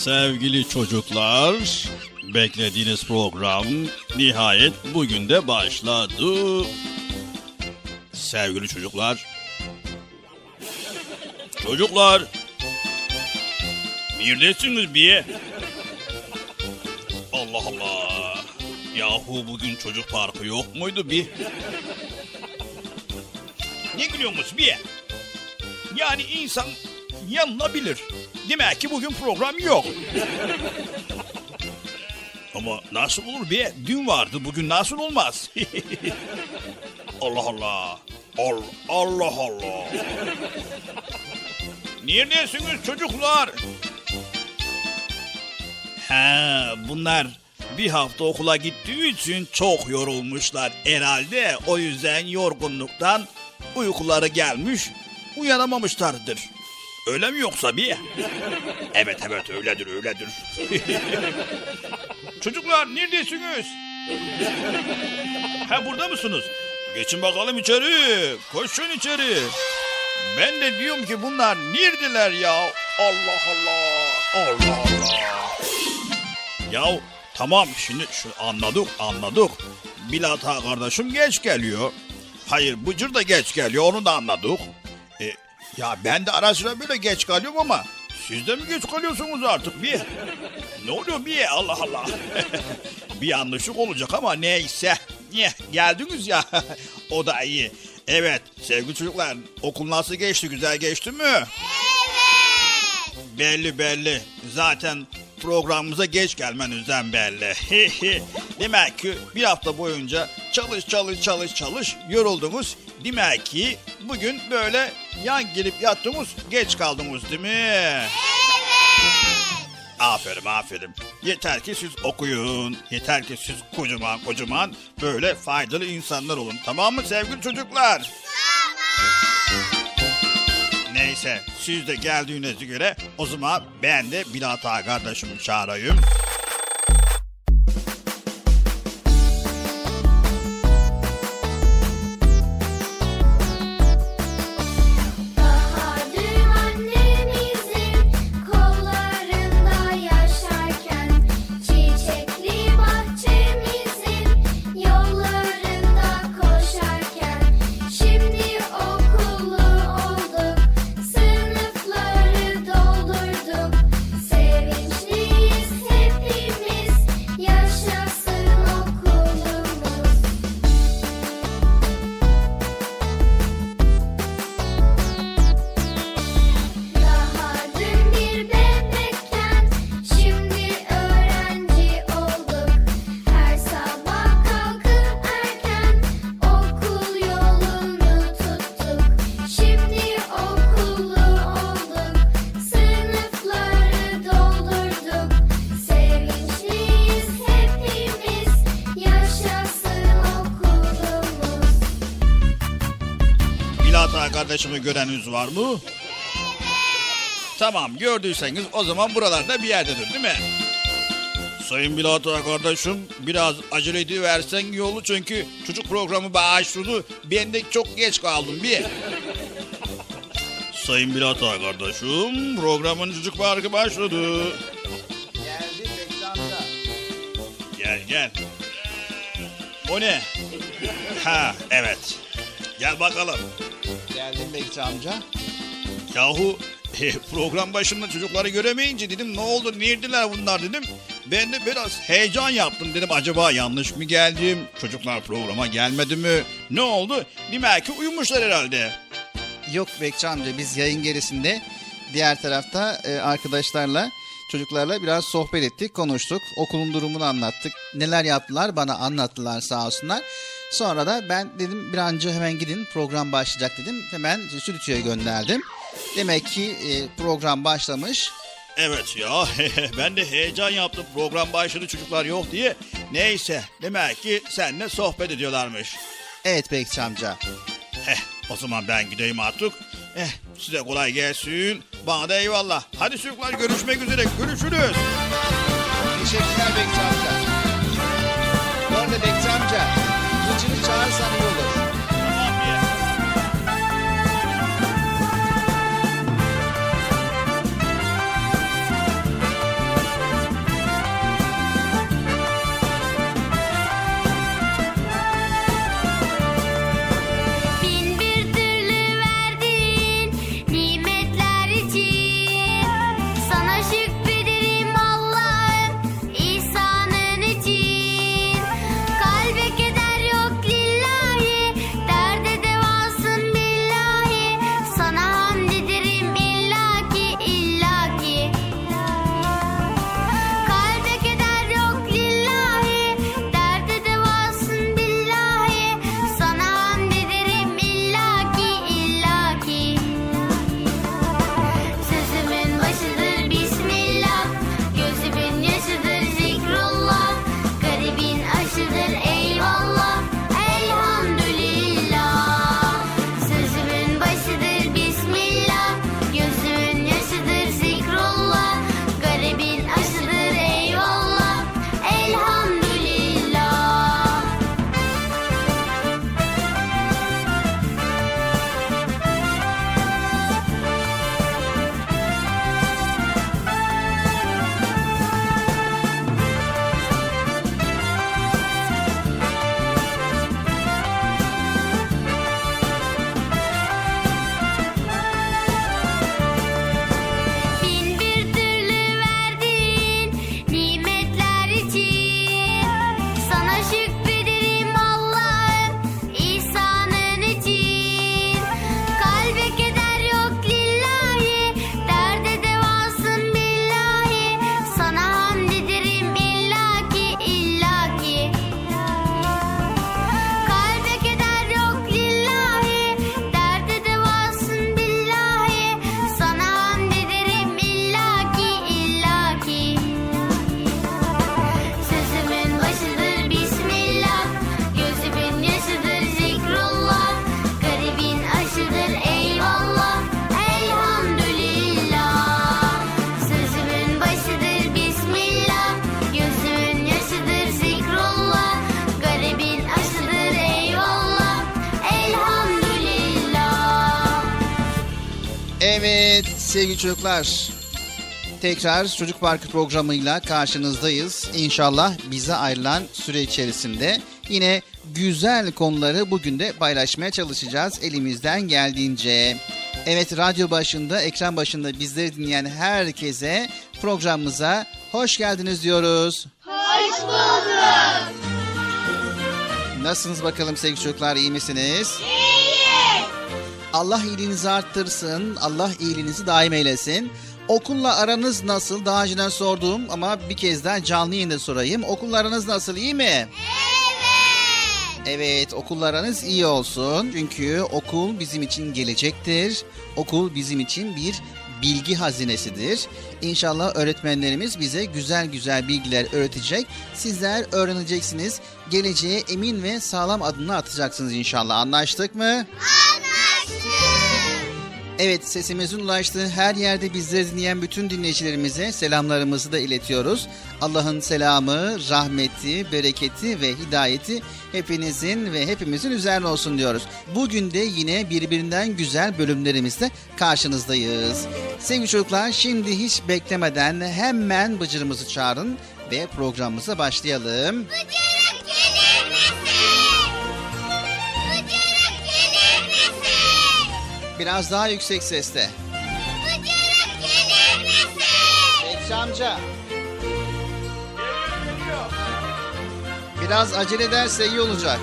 Sevgili çocuklar. Beklediğiniz program nihayet bugün de başladı. Sevgili çocuklar. Çocuklar. Neredesiniz bir? Allah Allah. Yahu bugün çocuk parkı yok muydu bir? Ne gülüyorsunuz bir? Yani insan yanılabilir. Demek ki bugün program yok. Ama nasıl olur be? Dün vardı bugün nasıl olmaz? Allah Allah. Al, Allah Allah. Neredesiniz çocuklar? He bunlar bir hafta okula gittiği için çok yorulmuşlar herhalde. O yüzden yorgunluktan uykuları gelmiş uyanamamışlardır. Öyle mi yoksa bir? Evet evet öyledir öyledir. Çocuklar neredesiniz? Ha burada mısınız? Geçin bakalım içeri. Koşun içeri. Ben de diyorum ki bunlar neredeler ya? Allah Allah. Allah Allah. Ya tamam şimdi şu anladık anladık. Bilata kardeşim geç geliyor. Hayır Bıcır da geç geliyor onu da anladık. Ya ben de ara sıra böyle geç kalıyorum ama siz de mi geç kalıyorsunuz artık bir? Ne oluyor bir Allah Allah. bir yanlışlık olacak ama neyse. Niye geldiniz ya o da iyi. Evet sevgili çocuklar okul nasıl geçti güzel geçti mi? Evet. Belli belli zaten programımıza geç gelmenizden belli. Demek ki bir hafta boyunca çalış çalış çalış çalış yoruldunuz. Demek ki bugün böyle yan gelip yattınız geç kaldınız değil mi? Evet. Aferin aferin. Yeter ki siz okuyun. Yeter ki siz kocaman kocaman böyle faydalı insanlar olun. Tamam mı sevgili çocuklar? Neyse siz de geldiğinize göre o zaman ben de Bilata kardeşimi çağırayım. Göreniniz var mı? Tamam gördüyseniz o zaman buralarda bir yerdedir değil mi? Sayın Bilata kardeşim biraz acele ediversen iyi olur çünkü çocuk programı başladı. Ben de çok geç kaldım bir. Sayın Bilata kardeşim programın çocuk parkı başladı. Geldi ekranda. Gel gel. O ne? Ha evet. Gel bakalım. Bekçi amca. Yahu e, program başında çocukları göremeyince dedim ne oldu nerediler bunlar dedim. Ben de biraz heyecan yaptım dedim acaba yanlış mı geldim? Çocuklar programa gelmedi mi? Ne oldu? Demek ki uyumuşlar herhalde. Yok Bekçi amca biz yayın gerisinde diğer tarafta e, arkadaşlarla çocuklarla biraz sohbet ettik, konuştuk. Okulun durumunu anlattık. Neler yaptılar bana anlattılar sağ olsunlar. Sonra da ben dedim bir an önce hemen gidin program başlayacak dedim. Hemen stüdyoya gönderdim. Demek ki e, program başlamış. Evet ya ben de heyecan yaptım program başladı çocuklar yok diye. Neyse demek ki seninle sohbet ediyorlarmış. Evet Bekçi amca. Heh o zaman ben gideyim artık. Eh size kolay gelsin. Bana da eyvallah. Hadi çocuklar görüşmek üzere. Görüşürüz. Teşekkürler Bekçi amca. Bu arada Bekçi amca, Gıcır'ı çağırsan iyi olur. Sevgili çocuklar. Tekrar Çocuk Parkı programıyla karşınızdayız. İnşallah bize ayrılan süre içerisinde yine güzel konuları bugün de paylaşmaya çalışacağız elimizden geldiğince. Evet radyo başında, ekran başında bizleri dinleyen herkese programımıza hoş geldiniz diyoruz. Hoş bulduk. Nasılsınız bakalım sevgili çocuklar iyi misiniz? İyi. Allah iyiliğinizi arttırsın. Allah iyiliğinizi daim eylesin. Okulla aranız nasıl? Daha önceden sorduğum ama bir kez daha canlı yayında sorayım. Okulla aranız nasıl? iyi mi? Evet. Evet okullarınız iyi olsun. Çünkü okul bizim için gelecektir. Okul bizim için bir bilgi hazinesidir. İnşallah öğretmenlerimiz bize güzel güzel bilgiler öğretecek. Sizler öğreneceksiniz. Geleceğe emin ve sağlam adımlar atacaksınız inşallah. Anlaştık mı? Anlaştık. Evet sesimizin ulaştığı her yerde bizleri dinleyen bütün dinleyicilerimize selamlarımızı da iletiyoruz. Allah'ın selamı, rahmeti, bereketi ve hidayeti hepinizin ve hepimizin üzerine olsun diyoruz. Bugün de yine birbirinden güzel bölümlerimizle karşınızdayız. Sevgili çocuklar şimdi hiç beklemeden hemen Bıcır'ımızı çağırın ve programımıza başlayalım. Bıcırık gelir misin? Biraz daha yüksek sesle. Bıcırık gelir misin? Bekçi amca. Biraz acele ederse iyi olacak.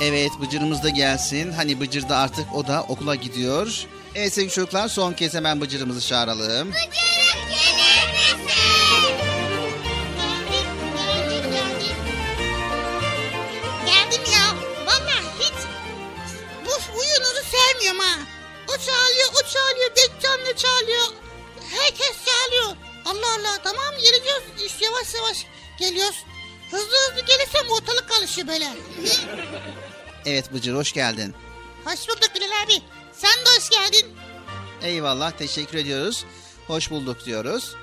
Evet Bıcır'ımız da gelsin. Hani Bıcır da artık o da okula gidiyor. Evet sevgili çocuklar son kez hemen Bıcır'ımızı çağıralım. Bıcırık çağırıyor, Bekcan da çağırıyor. Herkes çağırıyor. Allah Allah tamam geleceğiz. İşte yavaş yavaş geliyoruz. Hızlı hızlı gelirsem ortalık karışıyor böyle. Evet Bıcır hoş geldin. hoş bulduk Bilal abi. Sen de hoş geldin. Eyvallah teşekkür ediyoruz. Hoş bulduk diyoruz.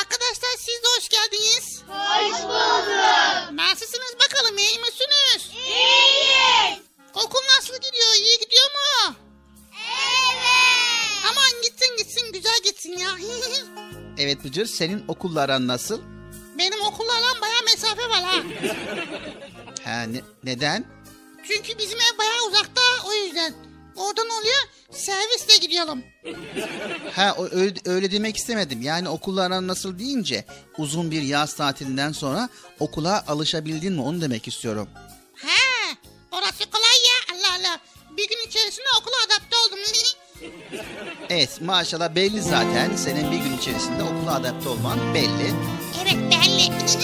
Arkadaşlar siz de hoş geldiniz. Hoş bulduk. Nasılsınız bakalım iyi misiniz? İyiyiz. Okul nasıl gidiyor? İyi gidiyor mu? Evet. Aman gitsin gitsin güzel gitsin ya. Evet Bıcır senin okulla aran nasıl? Benim okullarla baya mesafe var ha. Ha, ne- neden? Çünkü bizim ev baya uzakta o yüzden. Oradan oluyor servisle gidiyorum. Ha öyle, öyle demek istemedim. Yani okulla aran nasıl deyince uzun bir yaz tatilinden sonra okula alışabildin mi onu demek istiyorum. Evet maşallah belli zaten. Senin bir gün içerisinde okula adapte olman belli. evet belli.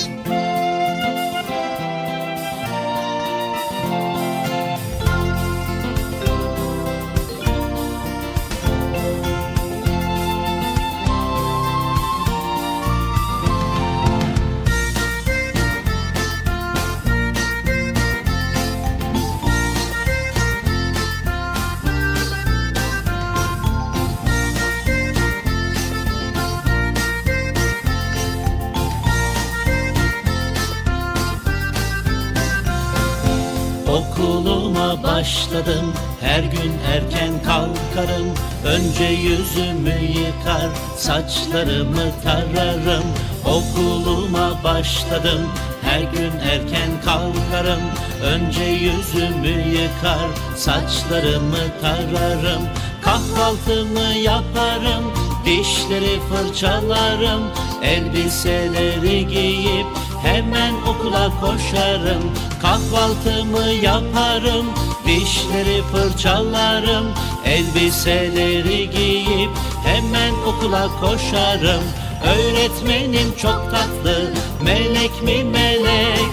Okuluma başladım. Her gün erken kalkarım. Önce yüzümü yıkar saçlarımı tararım. Okuluma başladım. Her gün erken kalkarım. Önce yüzümü yıkar saçlarımı tararım. Kahvaltımı yaparım dişleri fırçalarım. Elbiseleri giyip Hemen okula koşarım Kahvaltımı yaparım Dişleri fırçalarım Elbiseleri giyip Hemen okula koşarım. Öğretmenim çok tatlı Melek mi melek?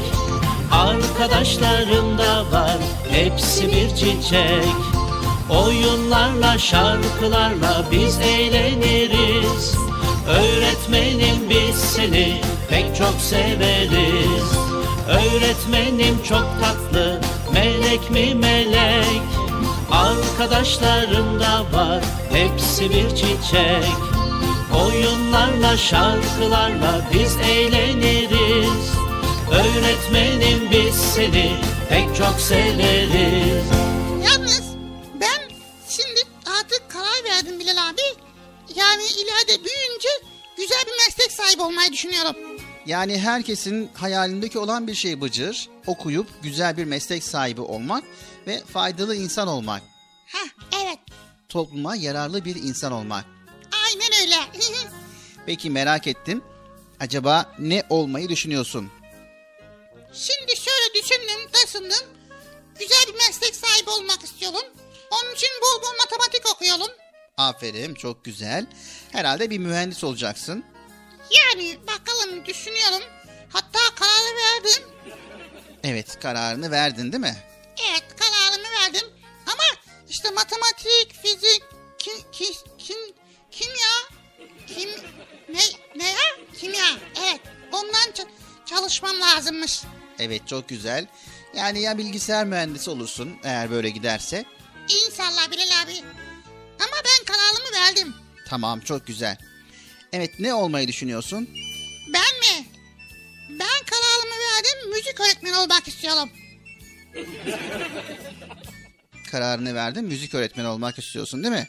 Arkadaşlarım da var Hepsi bir çiçek. Oyunlarla şarkılarla biz eğleniriz. Öğretmenim biz seni pek çok severiz Öğretmenim çok tatlı melek mi melek Arkadaşlarım da var hepsi bir çiçek Oyunlarla şarkılarla biz eğleniriz Öğretmenim biz seni pek çok severiz Yalnız ben şimdi artık karar verdim Bilal abi. Yani ileride büyüyünce güzel bir meslek sahibi olmayı düşünüyorum. Yani herkesin hayalindeki olan bir şey Bıcır. Okuyup güzel bir meslek sahibi olmak ve faydalı insan olmak. Heh evet Topluma yararlı bir insan olmak. aynen öyle. Peki merak ettim. Acaba ne olmayı düşünüyorsun? Şimdi şöyle düşündüm, taşındım. Güzel bir meslek sahibi olmak istiyorum. Onun için bol bol matematik okuyorum. Aferin çok güzel. Herhalde bir mühendis olacaksın. Yani bakalım düşünüyorum. Hatta kararı verdim. Evet kararını verdin değil mi? Evet kararımı verdim. Ama işte matematik, fizik, kim, kim, kim, kimya, kim, ne, ne ya? Kimya, evet. Ondan ça- çalışmam lazımmış. Evet çok güzel. Yani ya bilgisayar mühendisi olursun eğer böyle giderse. İnşallah Bilal abi. Ama ben kararımı verdim. Tamam çok güzel. Evet ne olmayı düşünüyorsun? Ben mi? Ben kararımı verdim. Müzik öğretmeni olmak istiyorum. Kararını verdin müzik öğretmeni olmak istiyorsun değil mi?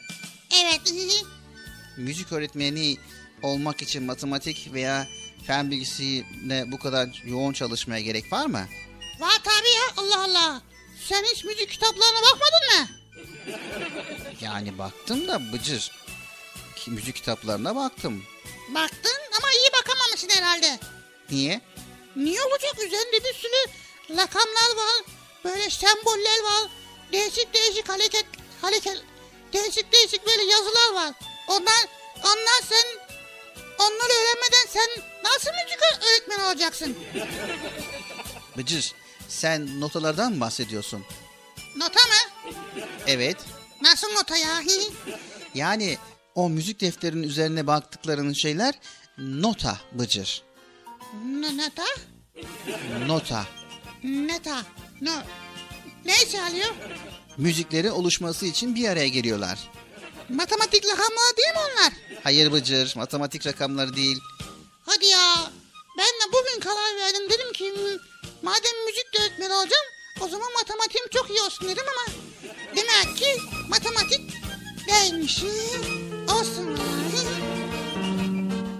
Evet. Müzik öğretmeni olmak için matematik veya fen bilgisiyle bu kadar yoğun çalışmaya gerek var mı? Var tabii ya Allah Allah. Sen hiç müzik kitaplarına bakmadın mı? Yani baktım da Bıcır. Müzik kitaplarına baktım. Baktın ama iyi bakamamışsın herhalde. Niye? Niye olacak? Üzerinde bir sürü rakamlar var. Böyle semboller var. Değişik değişik hareket, hareket, değişik değişik böyle yazılar var. Onlar, onlar sen, onları öğrenmeden sen nasıl müzik öğretmeni olacaksın? Bıcır sen notalardan mı bahsediyorsun? Nota mı? Evet. Nasıl nota ya? Yani o müzik defterinin üzerine baktıkların şeyler nota Bıcır. ne, nota? Nota. Neta. No. Ne çalıyor? Müzikleri oluşması için bir araya geliyorlar. Matematik rakamları değil mi onlar? Hayır Bıcır matematik rakamları değil. Hadi ya. Ben de bugün karar verdim. Dedim ki "Hmm, madem müzik de öğretmeni olacağım o zaman matematiğim çok iyi olsun dedim ama demek ki matematik değilmiş. Olsun.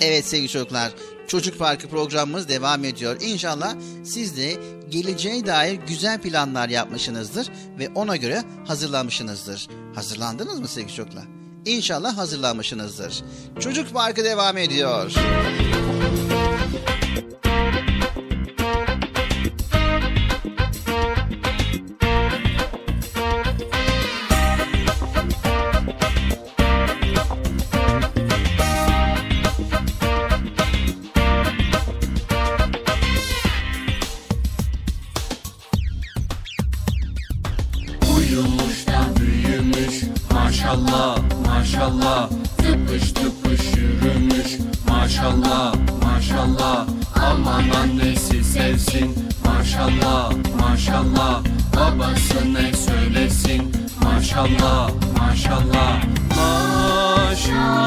Evet sevgili çocuklar, Çocuk Parkı programımız devam ediyor. İnşallah siz de geleceğe dair güzel planlar yapmışsınızdır ve ona göre hazırlanmışsınızdır. Hazırlandınız mı sevgili çocuklar? İnşallah hazırlanmışsınızdır. Çocuk Parkı devam ediyor. Uyumuş maşallah. Tıpış tıpış yürümüş. Maşallah maşallah. Aman annesi sevsin. Maşallah maşallah. Babası ne söylesin? Maşallah maşallah. Maşallah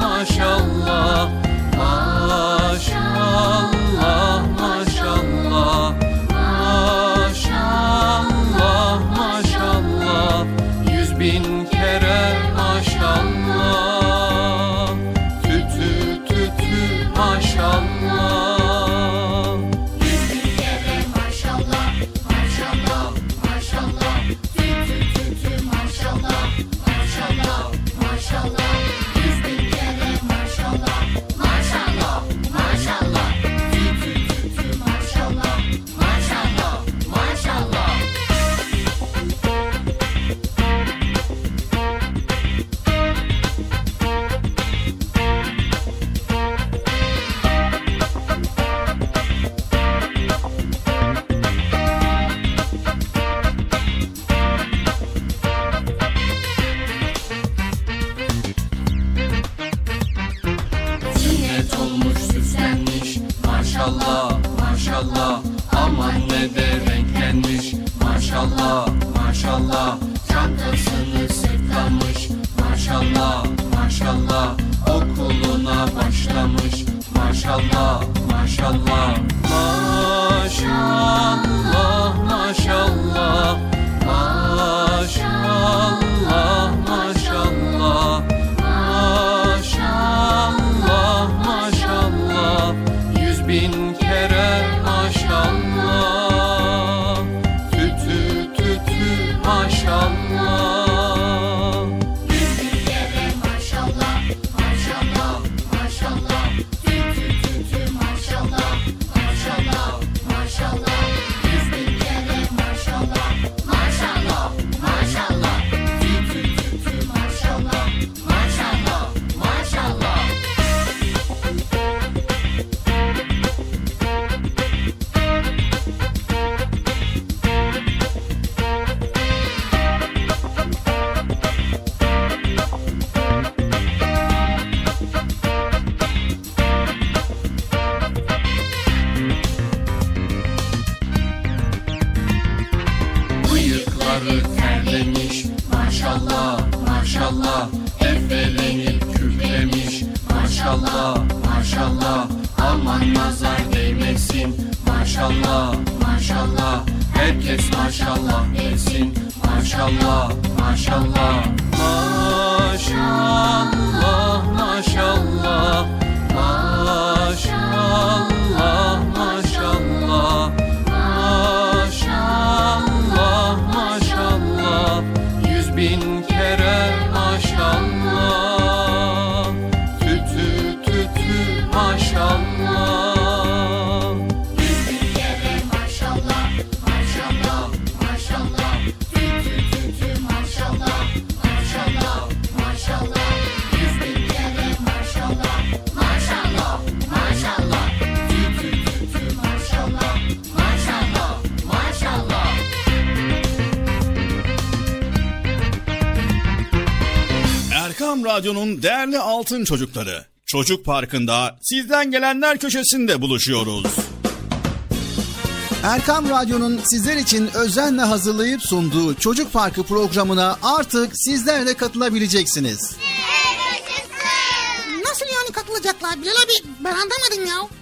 maşallah. Maşallah maşallah. Maşallah maşallah. Yüz bin kere Erkam Radyo'nun değerli altın çocukları. Çocuk Parkı'nda sizden gelenler köşesinde buluşuyoruz. Erkam Radyo'nun sizler için özenle hazırlayıp sunduğu Çocuk Parkı programına artık sizler de katılabileceksiniz. Nasıl yani katılacaklar Bilal abi? Ben anlamadım ya.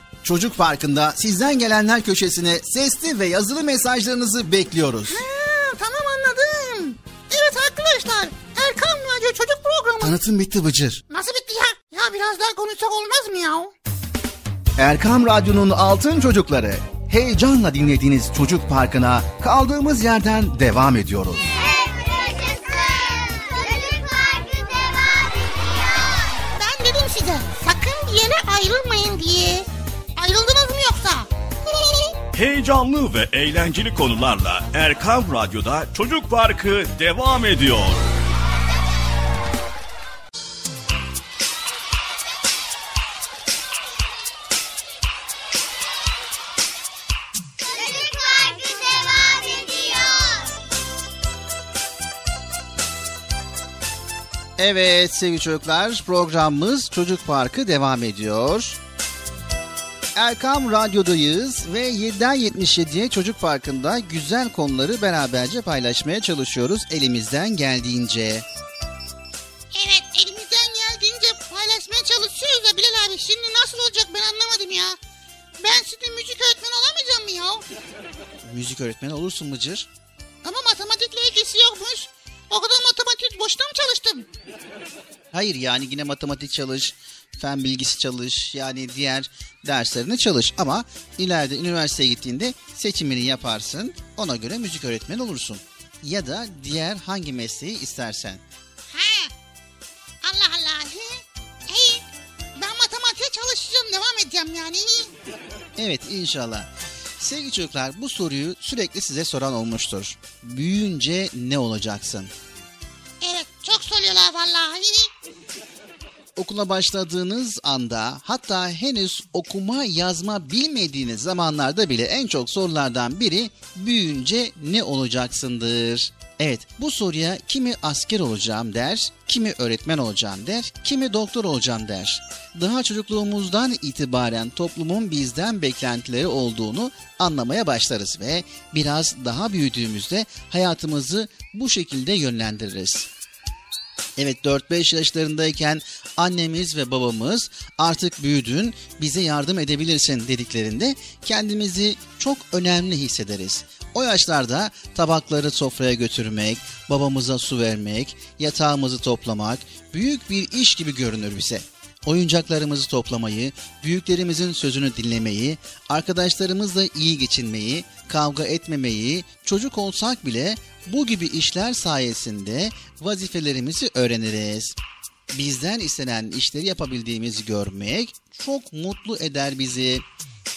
Çocuk Parkı'nda sizden gelenler köşesine sesli ve yazılı mesajlarınızı bekliyoruz. Ha, tamam anladım. Evet arkadaşlar Erkan Radyo Çocuk Programı. Tanıtım bitti Bıcır. Nasıl bitti ya? Ya biraz daha konuşsak olmaz mı ya? Erkam Radyo'nun altın çocukları. Heyecanla dinlediğiniz Çocuk Parkı'na kaldığımız yerden devam ediyoruz. Yaşasın. Çocuk Parkı devam ediyor. Ben dedim size sakın bir yere ayrılmayın diye. Heyecanlı ve eğlenceli konularla Erkam Radyo'da Çocuk Parkı devam ediyor. Çocuk Parkı devam ediyor. Evet sevgili çocuklar programımız Çocuk Parkı devam ediyor. Erkam Radyo'dayız ve 7'den 77'ye Çocuk Parkı'nda güzel konuları beraberce paylaşmaya çalışıyoruz elimizden geldiğince. Evet elimizden geldiğince paylaşmaya çalışıyoruz da Bilal abi. Şimdi nasıl olacak ben anlamadım ya. Ben şimdi müzik öğretmeni olamayacağım mı ya? Müzik öğretmeni olursun Mıcır. Ama matematikle ilgisi yokmuş. O kadar matematik boşuna mı çalıştım? Hayır yani yine matematik çalış, fen bilgisi çalış, yani diğer derslerini çalış. Ama ileride üniversiteye gittiğinde seçimini yaparsın, ona göre müzik öğretmeni olursun. Ya da diğer hangi mesleği istersen. Ha. Allah Allah. He. İyi. Ben matematiğe çalışacağım. Devam edeceğim yani. Evet inşallah. Sevgili çocuklar bu soruyu sürekli size soran olmuştur. Büyüyünce ne olacaksın? Evet çok soruyorlar vallahi. Okula başladığınız anda hatta henüz okuma yazma bilmediğiniz zamanlarda bile en çok sorulardan biri büyüyünce ne olacaksındır? Evet bu soruya kimi asker olacağım der, kimi öğretmen olacağım der, kimi doktor olacağım der. Daha çocukluğumuzdan itibaren toplumun bizden beklentileri olduğunu anlamaya başlarız ve biraz daha büyüdüğümüzde hayatımızı bu şekilde yönlendiririz. Evet 4-5 yaşlarındayken annemiz ve babamız artık büyüdün bize yardım edebilirsin dediklerinde kendimizi çok önemli hissederiz. O yaşlarda tabakları sofraya götürmek, babamıza su vermek, yatağımızı toplamak büyük bir iş gibi görünür bize. Oyuncaklarımızı toplamayı, büyüklerimizin sözünü dinlemeyi, arkadaşlarımızla iyi geçinmeyi, kavga etmemeyi, çocuk olsak bile bu gibi işler sayesinde vazifelerimizi öğreniriz. Bizden istenen işleri yapabildiğimizi görmek çok mutlu eder bizi.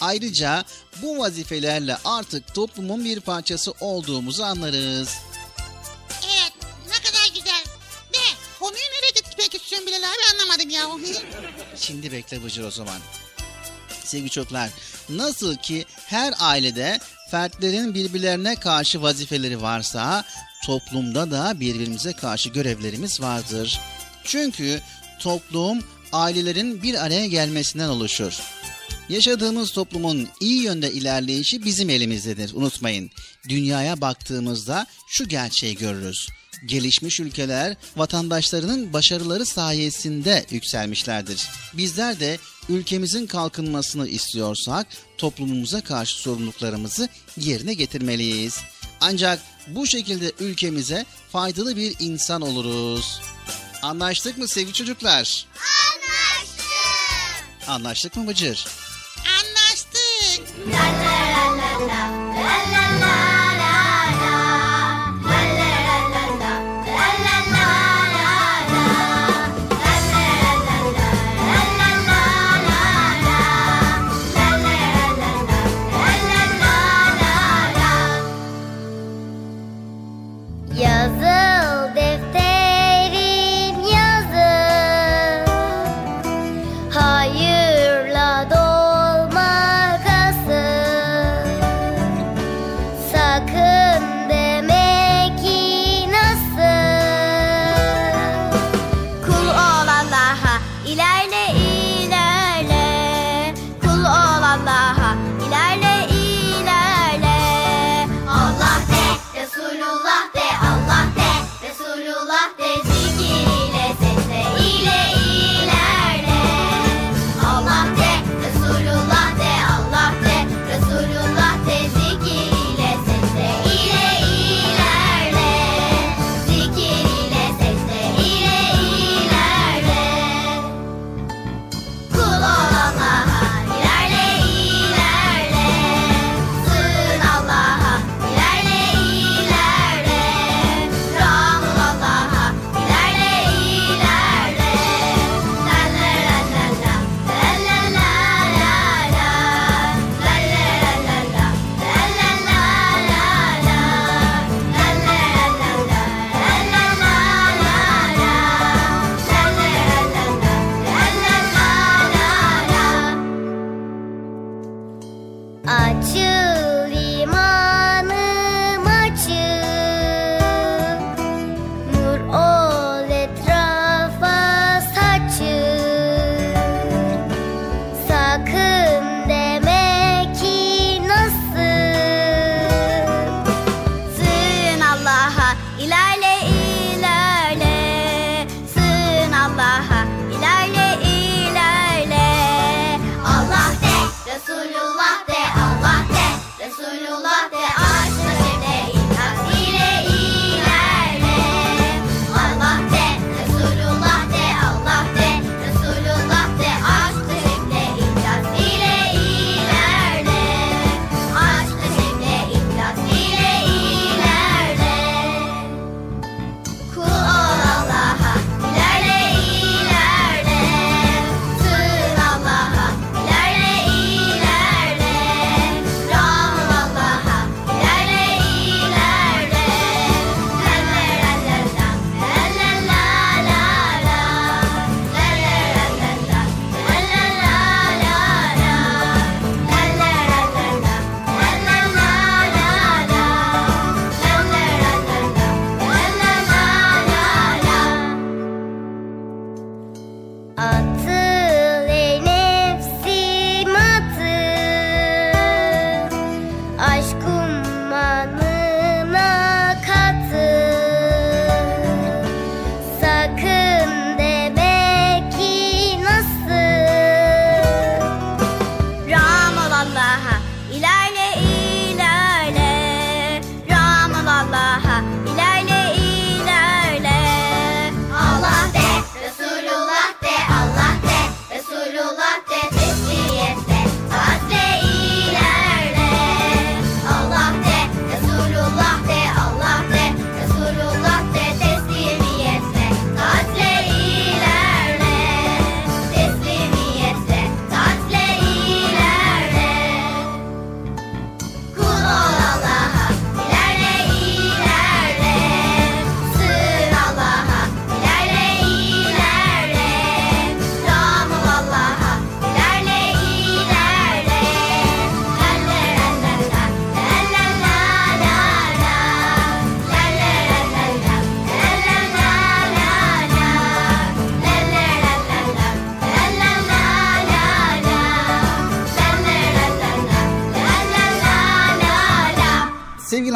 Ayrıca bu vazifelerle artık toplumun bir parçası olduğumuzu anlarız. Evet ne kadar güzel. De konuyu nereye gitmek istiyorsun Bilal abi anlamadım ya. Şimdi bekle Bıcır o zaman. Sevgili çocuklar, nasıl ki her ailede fertlerin birbirlerine karşı vazifeleri varsa toplumda da birbirimize karşı görevlerimiz vardır. Çünkü toplum ailelerin bir araya gelmesinden oluşur. Yaşadığımız toplumun iyi yönde ilerleyişi bizim elimizdedir. Unutmayın. Dünyaya baktığımızda şu gerçeği görürüz gelişmiş ülkeler vatandaşlarının başarıları sayesinde yükselmişlerdir. Bizler de ülkemizin kalkınmasını istiyorsak toplumumuza karşı sorumluluklarımızı yerine getirmeliyiz. Ancak bu şekilde ülkemize faydalı bir insan oluruz. Anlaştık mı sevgili çocuklar? Anlaştık. Anlaştık mı Bıcır? Anlaştık. La la la la la la la.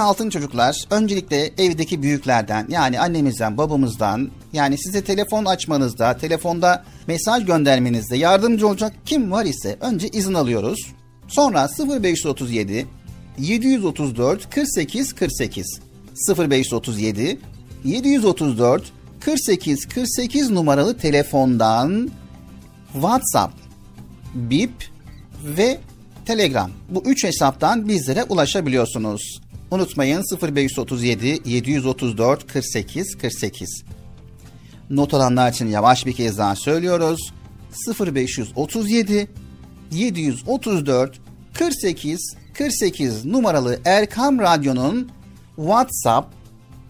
Altın çocuklar, öncelikle evdeki büyüklerden yani annemizden, babamızdan yani size telefon açmanızda, telefonda mesaj göndermenizde yardımcı olacak kim var ise önce izin alıyoruz. Sonra 0537 734 48 48 0537 734 48 48 numaralı telefondan WhatsApp, Bip ve Telegram. Bu üç hesaptan bizlere ulaşabiliyorsunuz. Unutmayın 0537 734 48 48. Not alanlar için yavaş bir kez daha söylüyoruz. 0537 734 48 48 numaralı Erkam Radyo'nun WhatsApp,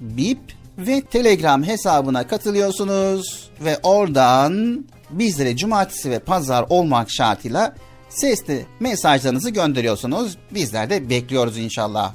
Bip ve Telegram hesabına katılıyorsunuz ve oradan bizlere cumartesi ve pazar olmak şartıyla sesli mesajlarınızı gönderiyorsunuz. Bizler de bekliyoruz inşallah.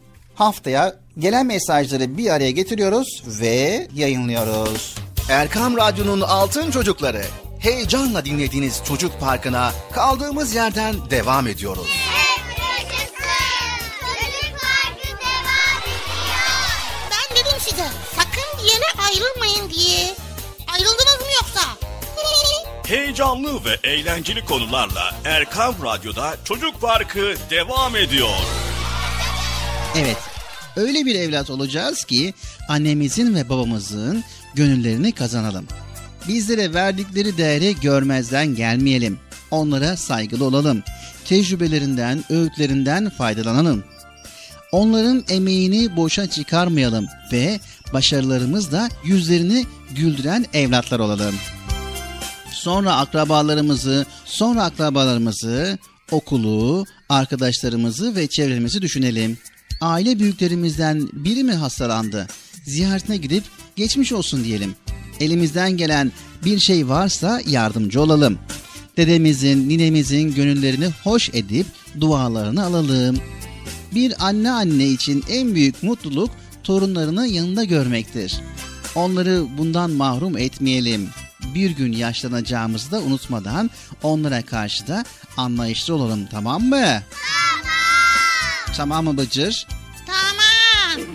Haftaya gelen mesajları bir araya getiriyoruz ve yayınlıyoruz. Erkam Radyo'nun Altın Çocukları. Heyecanla dinlediğiniz Çocuk Parkı'na kaldığımız yerden devam ediyoruz. Yaşasın. Çocuk Parkı devam ediyor. Ben dedim size sakın bir yere ayrılmayın diye. Ayrıldınız mı yoksa? Heyecanlı ve eğlenceli konularla Erkam Radyo'da Çocuk Parkı devam ediyor. Evet, öyle bir evlat olacağız ki annemizin ve babamızın gönüllerini kazanalım. Bizlere verdikleri değeri görmezden gelmeyelim. Onlara saygılı olalım. Tecrübelerinden, öğütlerinden faydalanalım. Onların emeğini boşa çıkarmayalım ve başarılarımızla yüzlerini güldüren evlatlar olalım. Sonra akrabalarımızı, sonra akrabalarımızı, okulu, arkadaşlarımızı ve çevremizi düşünelim. Aile büyüklerimizden biri mi hastalandı? Ziyaretine gidip geçmiş olsun diyelim. Elimizden gelen bir şey varsa yardımcı olalım. Dedemizin, ninemizin gönüllerini hoş edip dualarını alalım. Bir anne anne için en büyük mutluluk torunlarını yanında görmektir. Onları bundan mahrum etmeyelim. Bir gün yaşlanacağımızı da unutmadan onlara karşı da anlayışlı olalım tamam mı? Tamam. Tamam mı Bıcır? Tamam.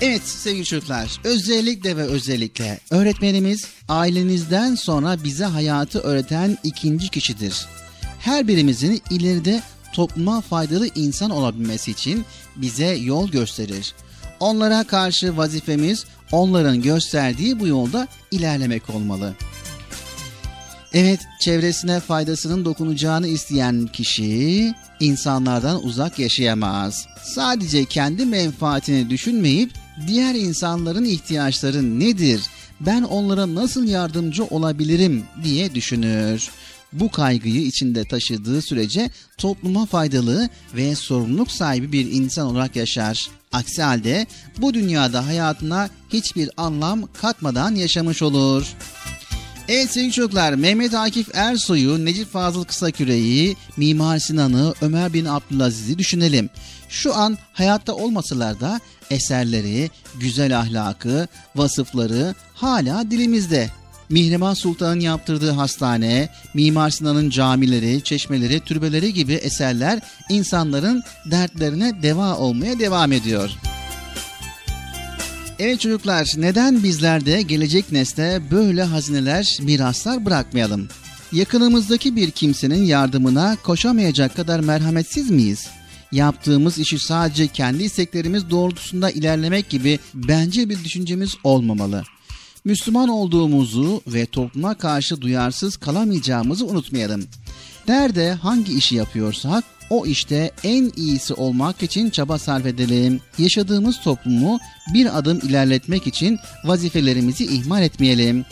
Evet sevgili çocuklar özellikle ve özellikle öğretmenimiz ailenizden sonra bize hayatı öğreten ikinci kişidir. Her birimizin ileride topluma faydalı insan olabilmesi için bize yol gösterir. Onlara karşı vazifemiz onların gösterdiği bu yolda ilerlemek olmalı. Evet, çevresine faydasının dokunacağını isteyen kişi insanlardan uzak yaşayamaz. Sadece kendi menfaatini düşünmeyip diğer insanların ihtiyaçları nedir? Ben onlara nasıl yardımcı olabilirim diye düşünür. Bu kaygıyı içinde taşıdığı sürece topluma faydalı ve sorumluluk sahibi bir insan olarak yaşar. Aksi halde bu dünyada hayatına hiçbir anlam katmadan yaşamış olur. Evet sevgili çocuklar Mehmet Akif Ersoy'u, Necip Fazıl Kısaküre'yi, Mimar Sinan'ı, Ömer bin Abdülaziz'i düşünelim. Şu an hayatta olmasalar da eserleri, güzel ahlakı, vasıfları hala dilimizde. Mihrimah Sultan'ın yaptırdığı hastane, Mimar Sinan'ın camileri, çeşmeleri, türbeleri gibi eserler insanların dertlerine deva olmaya devam ediyor. Evet çocuklar, neden bizler de gelecek nesle böyle hazineler, miraslar bırakmayalım? Yakınımızdaki bir kimsenin yardımına koşamayacak kadar merhametsiz miyiz? Yaptığımız işi sadece kendi isteklerimiz doğrultusunda ilerlemek gibi bence bir düşüncemiz olmamalı. Müslüman olduğumuzu ve topluma karşı duyarsız kalamayacağımızı unutmayalım. Nerede hangi işi yapıyorsak o işte en iyisi olmak için çaba sarf edelim. Yaşadığımız toplumu bir adım ilerletmek için vazifelerimizi ihmal etmeyelim.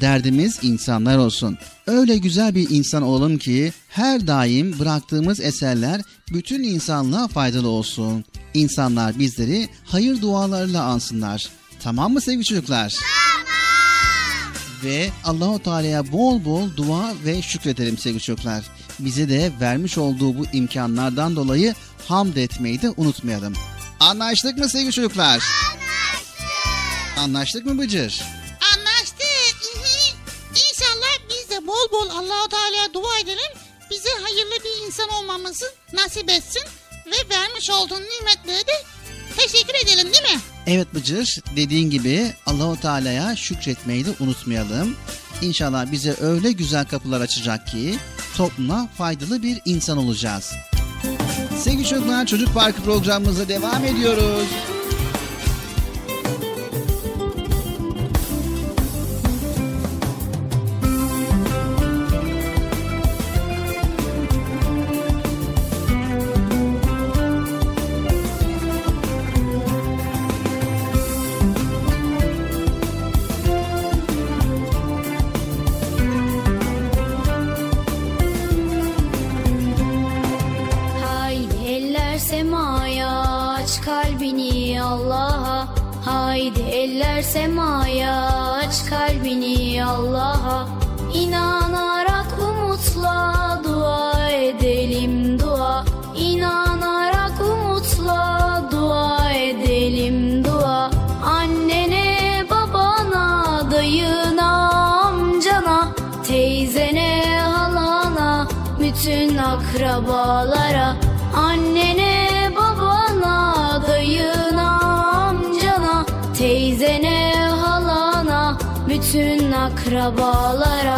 Derdimiz insanlar olsun. Öyle güzel bir insan olalım ki her daim bıraktığımız eserler bütün insanlığa faydalı olsun. insanlar bizleri hayır dualarıyla ansınlar. Tamam mı sevgili çocuklar? Ve Allahu Teala'ya bol bol dua ve şükredelim sevgili çocuklar. Bize de vermiş olduğu bu imkanlardan dolayı hamd etmeyi de unutmayalım. Anlaştık mı sevgili çocuklar? Anlaştık. Anlaştık mı Bıcır? Anlaştık. İnşallah biz de bol bol Allahu Teala'ya dua edelim. Bize hayırlı bir insan olmamızı nasip etsin ve vermiş olduğun nimetlere de teşekkür edelim değil mi? Evet Bıcır dediğin gibi Allahu Teala'ya şükretmeyi de unutmayalım. İnşallah bize öyle güzel kapılar açacak ki topluma faydalı bir insan olacağız. Sevgili çocuklar Çocuk Parkı programımıza devam ediyoruz. Akrabalara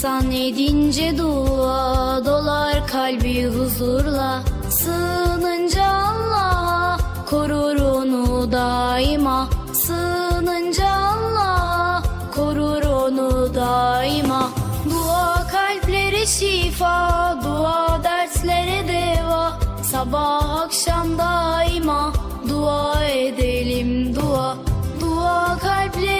İnsan edince dua dolar kalbi huzurla. Sığınınca Allah'a korur onu daima. Sığınınca Allah'a korur onu daima. Dua kalplere şifa, dua derslere deva. Sabah akşam daima dua edelim dua. Dua kalplere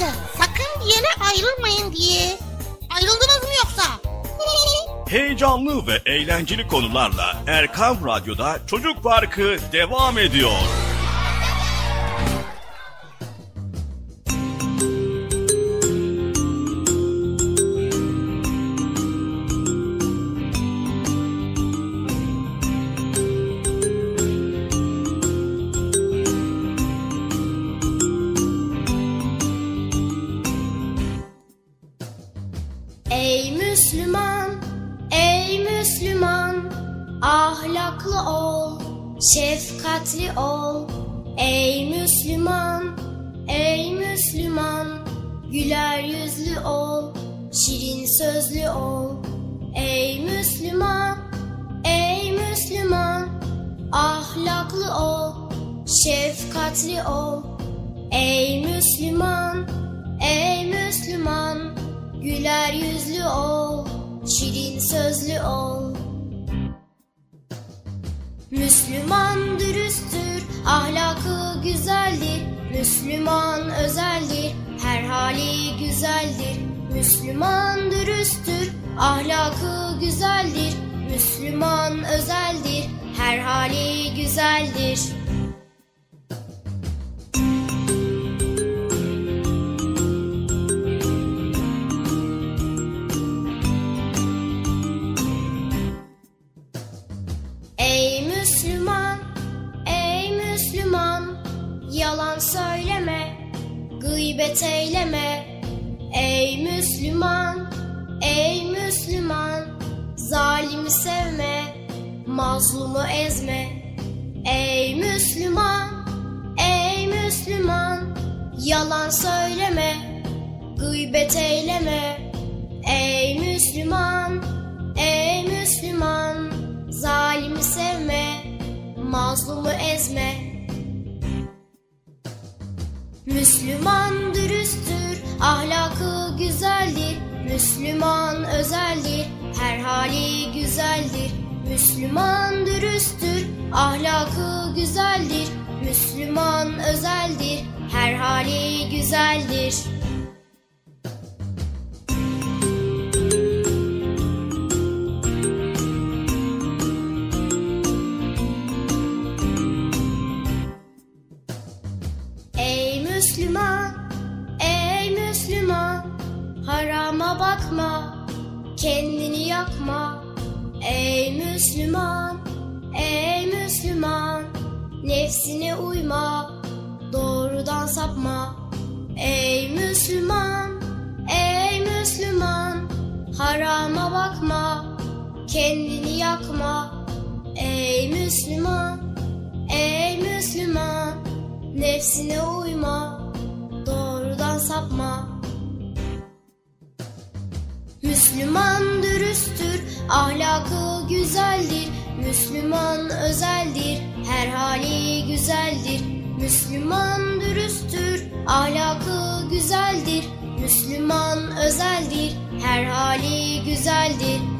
Size sakın bir yere ayrılmayın diye. Ayrıldınız mı yoksa? Heyecanlı ve eğlenceli konularla Erkam Radyo'da Çocuk Parkı devam ediyor. Nefsine uyma, doğrudan sapma. Müslüman dürüsttür, ahlakı güzeldir. Müslüman özeldir, her hali güzeldir. Müslüman dürüsttür, ahlakı güzeldir. Müslüman özeldir, her hali güzeldir.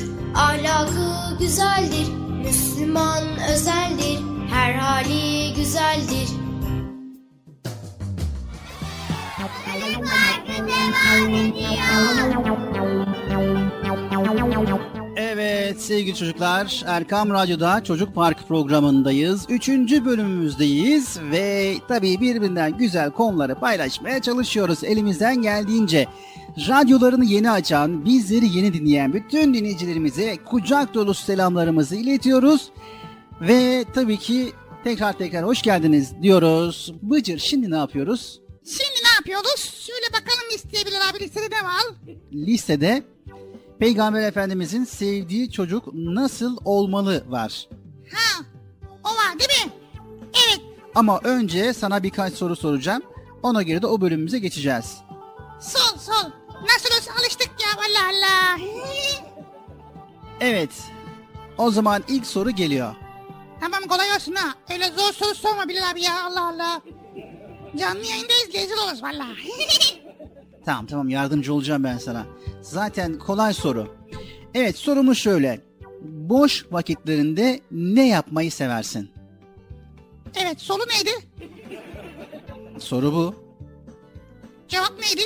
ahlakı güzeldir. Müslüman özeldir, her hali güzeldir. Çocuk devam ediyor. Evet sevgili çocuklar Erkam Radyo'da Çocuk Park programındayız. Üçüncü bölümümüzdeyiz ve tabii birbirinden güzel konuları paylaşmaya çalışıyoruz elimizden geldiğince. Radyolarını yeni açan, bizleri yeni dinleyen bütün dinleyicilerimize kucak dolusu selamlarımızı iletiyoruz. Ve tabii ki tekrar tekrar hoş geldiniz diyoruz. Bıcır şimdi ne yapıyoruz? Şimdi ne yapıyoruz? Şöyle bakalım listeye Bilal abi listede ne var? Listede Peygamber Efendimizin sevdiği çocuk nasıl olmalı var. Ha, o var değil mi? Evet, Ama önce sana birkaç soru soracağım. Ona göre de o bölümümüze geçeceğiz. sol sol. Nasıl olsa alıştık ya Allah Allah. Evet. O zaman ilk soru geliyor. tamam kolay olsun ha. Öyle zor soru sorma Bilal abi ya Allah Allah. Canlı yayındayız rezil oluruz valla. Tamam tamam yardımcı olacağım ben sana. Zaten kolay soru. Evet sorumuz şöyle. Boş vakitlerinde ne yapmayı seversin? evet solu neydi? Soru bu. Cevap neydi?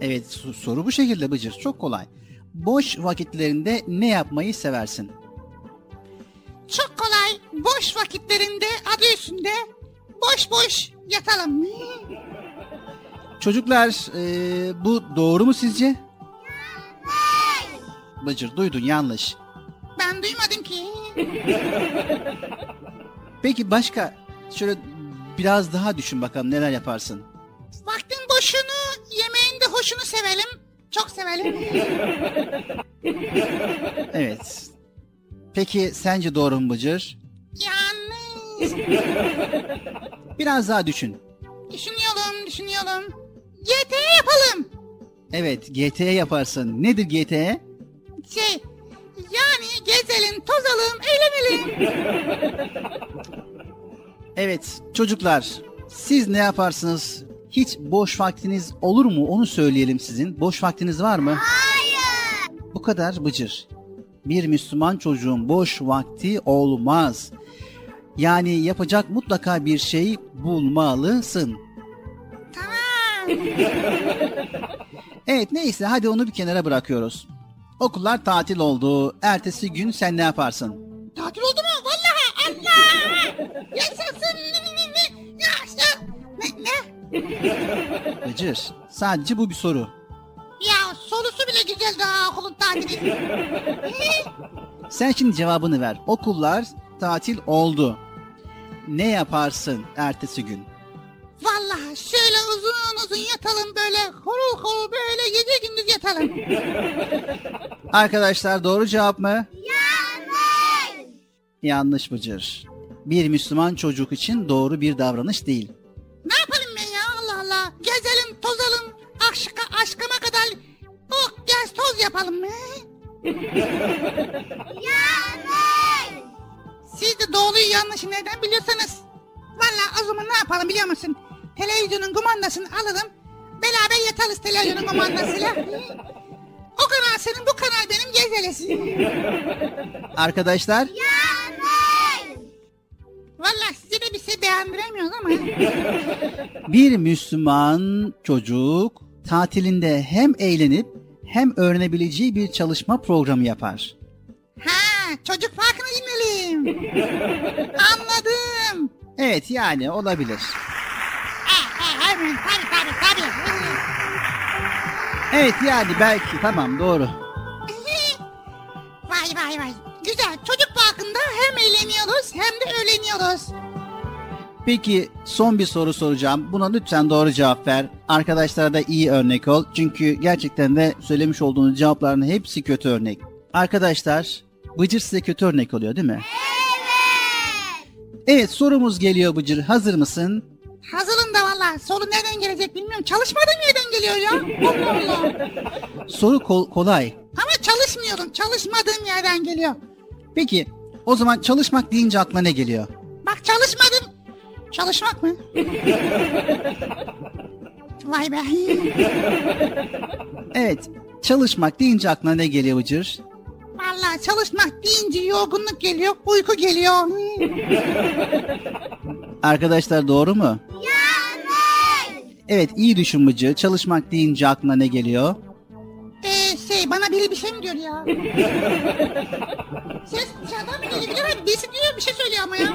Evet so- soru bu şekilde Bıcır. Çok kolay. Boş vakitlerinde ne yapmayı seversin? Çok kolay. Boş vakitlerinde adı üstünde boş boş yatalım. Çocuklar eee, bu doğru mu sizce? Bıcır duydun yanlış. Ben duymadım ki. Peki başka şöyle biraz daha düşün bakalım neler yaparsın. Vaktin boşunu, yemeğin de hoşunu sevelim. Çok sevelim. Evet. Peki sence doğru mu Bıcır? Yanlış. Biraz daha düşün. Düşünüyorum, düşünüyorum. GT yapalım. Evet GT yaparsın. Nedir GT? Şey, yani gezelim, tozalım, eğlenelim. Evet çocuklar siz ne yaparsınız? Hiç boş vaktiniz olur mu? Onu söyleyelim sizin. Boş vaktiniz var mı? Hayır. Bu kadar Bıcır. Bir Müslüman çocuğun boş vakti olmaz. Yani yapacak mutlaka bir şey bulmalısın. Evet neyse hadi onu bir kenara bırakıyoruz. Okullar tatil oldu. Ertesi gün sen ne yaparsın? Tatil oldu mu? Vallahi Allah! Yaşasın! Ne, ne, ne, ne? Yaşa! Ne, ne? Bıcır sadece bu bir soru. Ya sorusu bile güzel daha okulun tatili. Sen şimdi cevabını ver. Okullar tatil oldu. Ne yaparsın ertesi gün? Vallahi şöyle uzun uzun yatalım böyle horul horul böyle gece gündüz yatalım. Arkadaşlar doğru cevap mı? Yanlış. Yanlış Bıcır. Bir Müslüman çocuk için doğru bir davranış değil. Ne yapalım ben ya Allah Allah. Gezelim tozalım aşka, aşkıma kadar oh gez toz yapalım mı? Yanlış. Siz de doğruyu yanlışı nereden biliyorsanız. Vallahi o zaman ne yapalım biliyor musun? Televizyonun kumandasını alırım. Beraber yatarız televizyonun kumandasıyla. O kanal senin bu kanal benim gezelesi. Arkadaşlar Yanlış. Vallahi size de bir şey beğendiremiyoruz ama. bir Müslüman çocuk tatilinde hem eğlenip hem öğrenebileceği bir çalışma programı yapar. Ha çocuk farkını dinleyelim. Anladım. Evet yani olabilir. Tabii tabii tabii. Evet yani belki tamam doğru. vay vay vay. Güzel çocuk parkında hem eğleniyoruz hem de öğleniyoruz. Peki son bir soru soracağım. Buna lütfen doğru cevap ver. Arkadaşlara da iyi örnek ol. Çünkü gerçekten de söylemiş olduğunuz cevapların hepsi kötü örnek. Arkadaşlar Bıcır size kötü örnek oluyor değil mi? Evet sorumuz geliyor Bıcır. Hazır mısın? Hazırım da valla. Soru nereden gelecek bilmiyorum. Çalışmadığım yerden geliyor ya. Allah Allah. Soru kol- kolay. Ama çalışmıyorum. Çalışmadığım yerden geliyor. Peki o zaman çalışmak deyince aklına ne geliyor? Bak çalışmadım. Çalışmak mı? Vay be. Evet çalışmak deyince aklına ne geliyor Bıcır? Valla çalışmak deyince yorgunluk geliyor, uyku geliyor. Arkadaşlar doğru mu? Evet iyi düşün. Çalışmak deyince aklına ne geliyor? Ee, şey bana biri bir şey mi diyor ya? Ses dışarıdan mı geliyor? Bilemem. Birisi diyor bir şey söylüyor ama ya.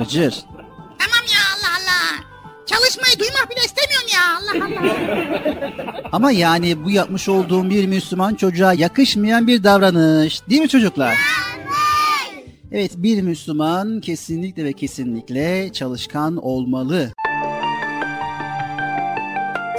Bıcır. Tamam ya. Çalışmayı duymak bile istemiyorum ya Allah Allah. Ama yani bu yapmış olduğum bir Müslüman çocuğa yakışmayan bir davranış. Değil mi çocuklar? Evet bir Müslüman kesinlikle ve kesinlikle çalışkan olmalı.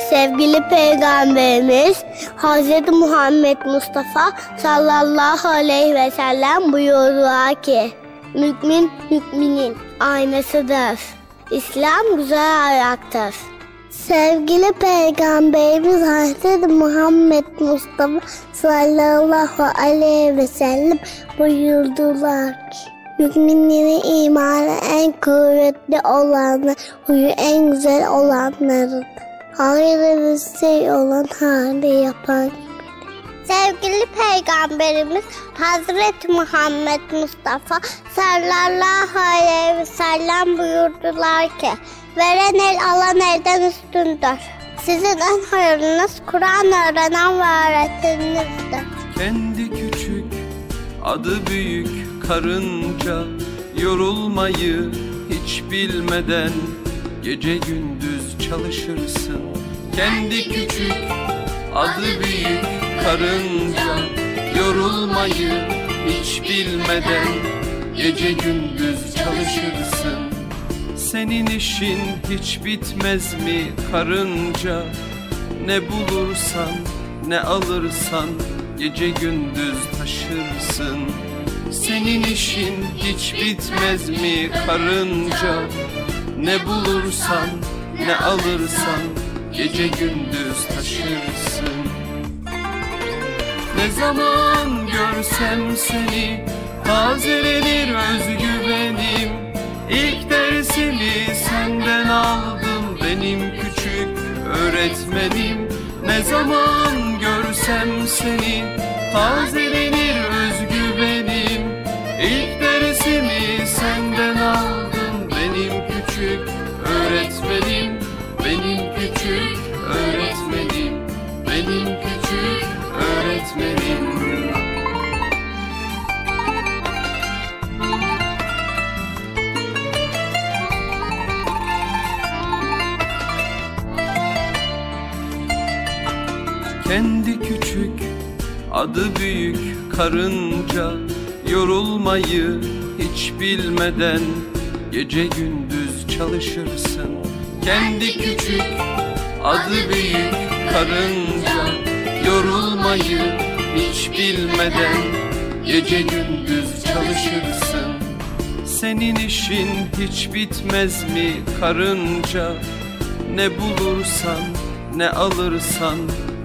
Sevgili Peygamberimiz Hz. Muhammed Mustafa sallallahu aleyhi ve sellem buyurdular ki Mümin müminin aynasıdır. İslam güzel ayaktır. Sevgili Peygamberimiz Hz. Muhammed Mustafa sallallahu aleyhi ve sellem buyurdular ki Müminlerin imanı en kuvvetli olanı, huyu en güzel olanlarıdır. Hayırlı bir şey olan hali yapan Sevgili Peygamberimiz Hazreti Muhammed Mustafa sallallahu aleyhi ve sellem buyurdular ki Veren el alan elden üstündür. Sizin en hayırlınız Kur'an öğrenen ve öğreteninizdir. Kendi küçük, adı büyük karınca Yorulmayı hiç bilmeden Gece gündüz çalışırsın Kendi küçük, adı büyük karınca Yorulmayı hiç bilmeden Gece gündüz çalışırsın. Senin işin hiç bitmez mi karınca? Ne bulursan ne alırsan Gece gündüz taşırsın. Senin işin hiç bitmez mi karınca? Ne bulursan ne alırsan Gece gündüz taşırsın Ne zaman görsem seni Tazelenir özgüvenim. İlk dersimi senden aldım benim küçük öğretmenim. Ne zaman görsem seni tazelenir özgüvenim. İlk dersimi senden aldım benim küçük öğretmenim küçük, adı büyük karınca. Yorulmayı hiç bilmeden Gece gündüz çalışırsın. Kendi küçük, adı büyük karınca. Yorulmayı hiç bilmeden Gece gündüz çalışırsın. Senin işin hiç bitmez mi karınca? Ne bulursan ne alırsan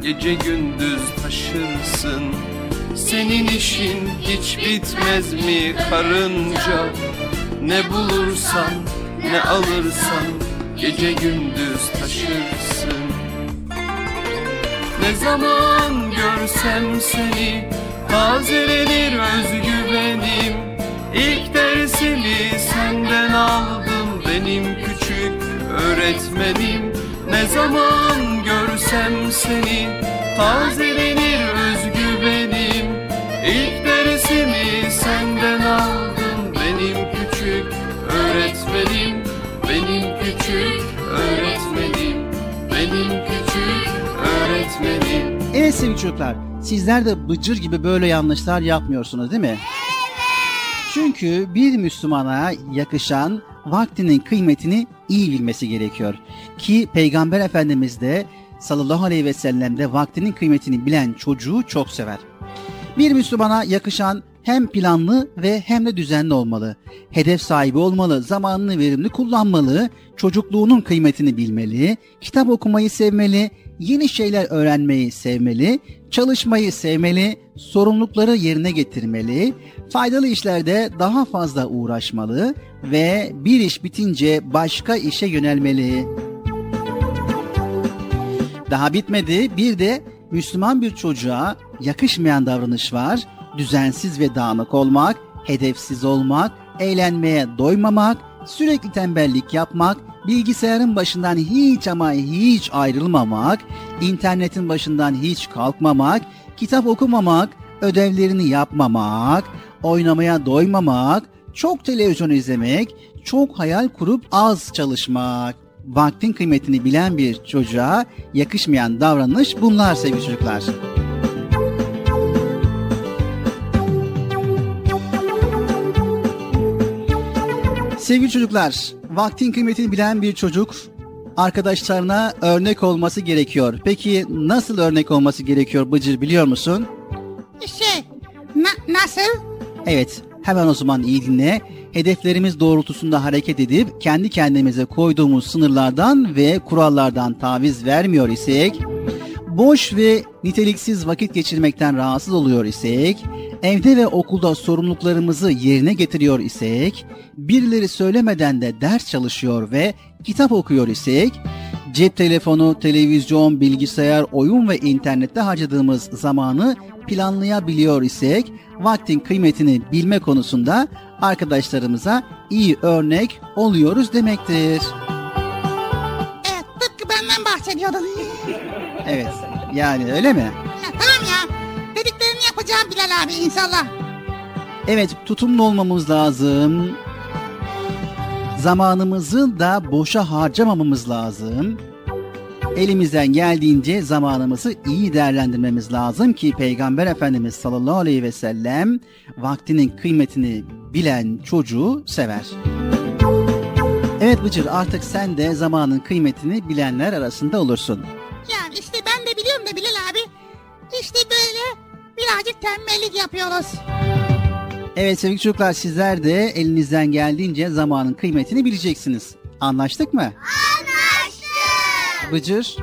Gece gündüz taşırsın. Senin işin hiç bitmez mi karınca? Ne bulursan ne alırsan Gece gündüz taşırsın. Ne zaman görsem seni Tazelenir özgüvenim. İlk dersimi senden aldım benim küçük öğretmenim Ne zaman görsem seni tazelenir özgüvenim İlk dersimi senden aldım benim küçük öğretmenim. Benim küçük öğretmenim Benim küçük öğretmenim. Evet sevgili çocuklar sizler de bıcır gibi böyle yanlışlar yapmıyorsunuz değil mi? Çünkü bir Müslümana yakışan vaktinin kıymetini iyi bilmesi gerekiyor. Ki Peygamber Efendimiz de sallallahu aleyhi ve sellem de vaktinin kıymetini bilen çocuğu çok sever. Bir Müslümana yakışan hem planlı ve hem de düzenli olmalı. Hedef sahibi olmalı, zamanını verimli kullanmalı, çocukluğunun kıymetini bilmeli, kitap okumayı sevmeli, yeni şeyler öğrenmeyi sevmeli, çalışmayı sevmeli, sorumlulukları yerine getirmeli, faydalı işlerde daha fazla uğraşmalı ve bir iş bitince başka işe yönelmeli. Daha bitmedi. Bir de Müslüman bir çocuğa yakışmayan davranış var. Düzensiz ve dağınık olmak, hedefsiz olmak, eğlenmeye doymamak, sürekli tembellik yapmak, bilgisayarın başından hiç ama hiç ayrılmamak, internetin başından hiç kalkmamak, kitap okumamak, ödevlerini yapmamak, oynamaya doymamak, çok televizyon izlemek, çok hayal kurup az çalışmak. Vaktin kıymetini bilen bir çocuğa yakışmayan davranış bunlar sevgili çocuklar. Sevgili çocuklar, vaktin kıymetini bilen bir çocuk arkadaşlarına örnek olması gerekiyor. Peki nasıl örnek olması gerekiyor Bıcır biliyor musun? Şey, na- nasıl? Evet, hemen o zaman iyi dinle. Hedeflerimiz doğrultusunda hareket edip kendi kendimize koyduğumuz sınırlardan ve kurallardan taviz vermiyor isek, boş ve niteliksiz vakit geçirmekten rahatsız oluyor isek, evde ve okulda sorumluluklarımızı yerine getiriyor isek, birileri söylemeden de ders çalışıyor ve kitap okuyor isek, cep telefonu, televizyon, bilgisayar, oyun ve internette harcadığımız zamanı planlayabiliyor isek, vaktin kıymetini bilme konusunda arkadaşlarımıza iyi örnek oluyoruz demektir. Evet, tıpkı benden bahsediyordun. Evet, yani öyle mi? Ya, tamam ya. Dediklerini yapacağım Bilal abi inşallah. Evet, tutumlu olmamız lazım. Zamanımızı da boşa harcamamamız lazım. Elimizden geldiğince zamanımızı iyi değerlendirmemiz lazım ki Peygamber Efendimiz sallallahu aleyhi ve sellem vaktinin kıymetini bilen çocuğu sever. Evet Bıcır artık sen de zamanın kıymetini bilenler arasında olursun. Yani işte ben de biliyorum da Bilal abi. İşte böyle birazcık tembellik yapıyoruz. Evet sevgili çocuklar sizler de elinizden geldiğince zamanın kıymetini bileceksiniz. Anlaştık mı? Anlaştık. Bıcır.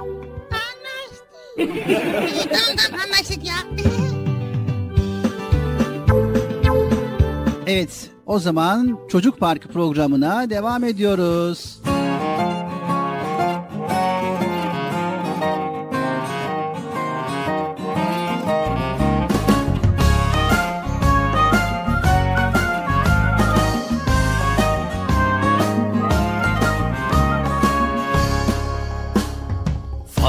İyi tamam tamam anlaştık ya. Evet o zaman Çocuk Parkı programına devam ediyoruz.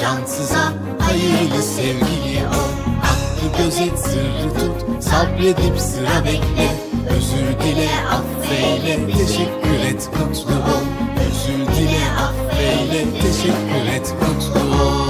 cansıza, hayırlı sevgili ol. Hakkı gözet, sırrı tut, sabredip sıra bekle. Özür dile, affeyle, teşekkür et, mutlu ol. Özür dile, affeyle, teşekkür et, mutlu ol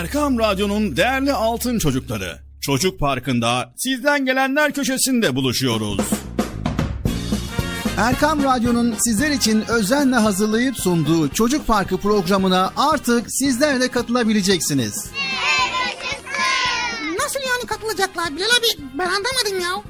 Erkam Radyo'nun değerli altın çocukları. Çocuk Parkı'nda sizden gelenler köşesinde buluşuyoruz. Erkam Radyo'nun sizler için özenle hazırlayıp sunduğu Çocuk Parkı programına artık sizler de katılabileceksiniz. Nasıl yani katılacaklar Bilal abi? Ben anlamadım ya.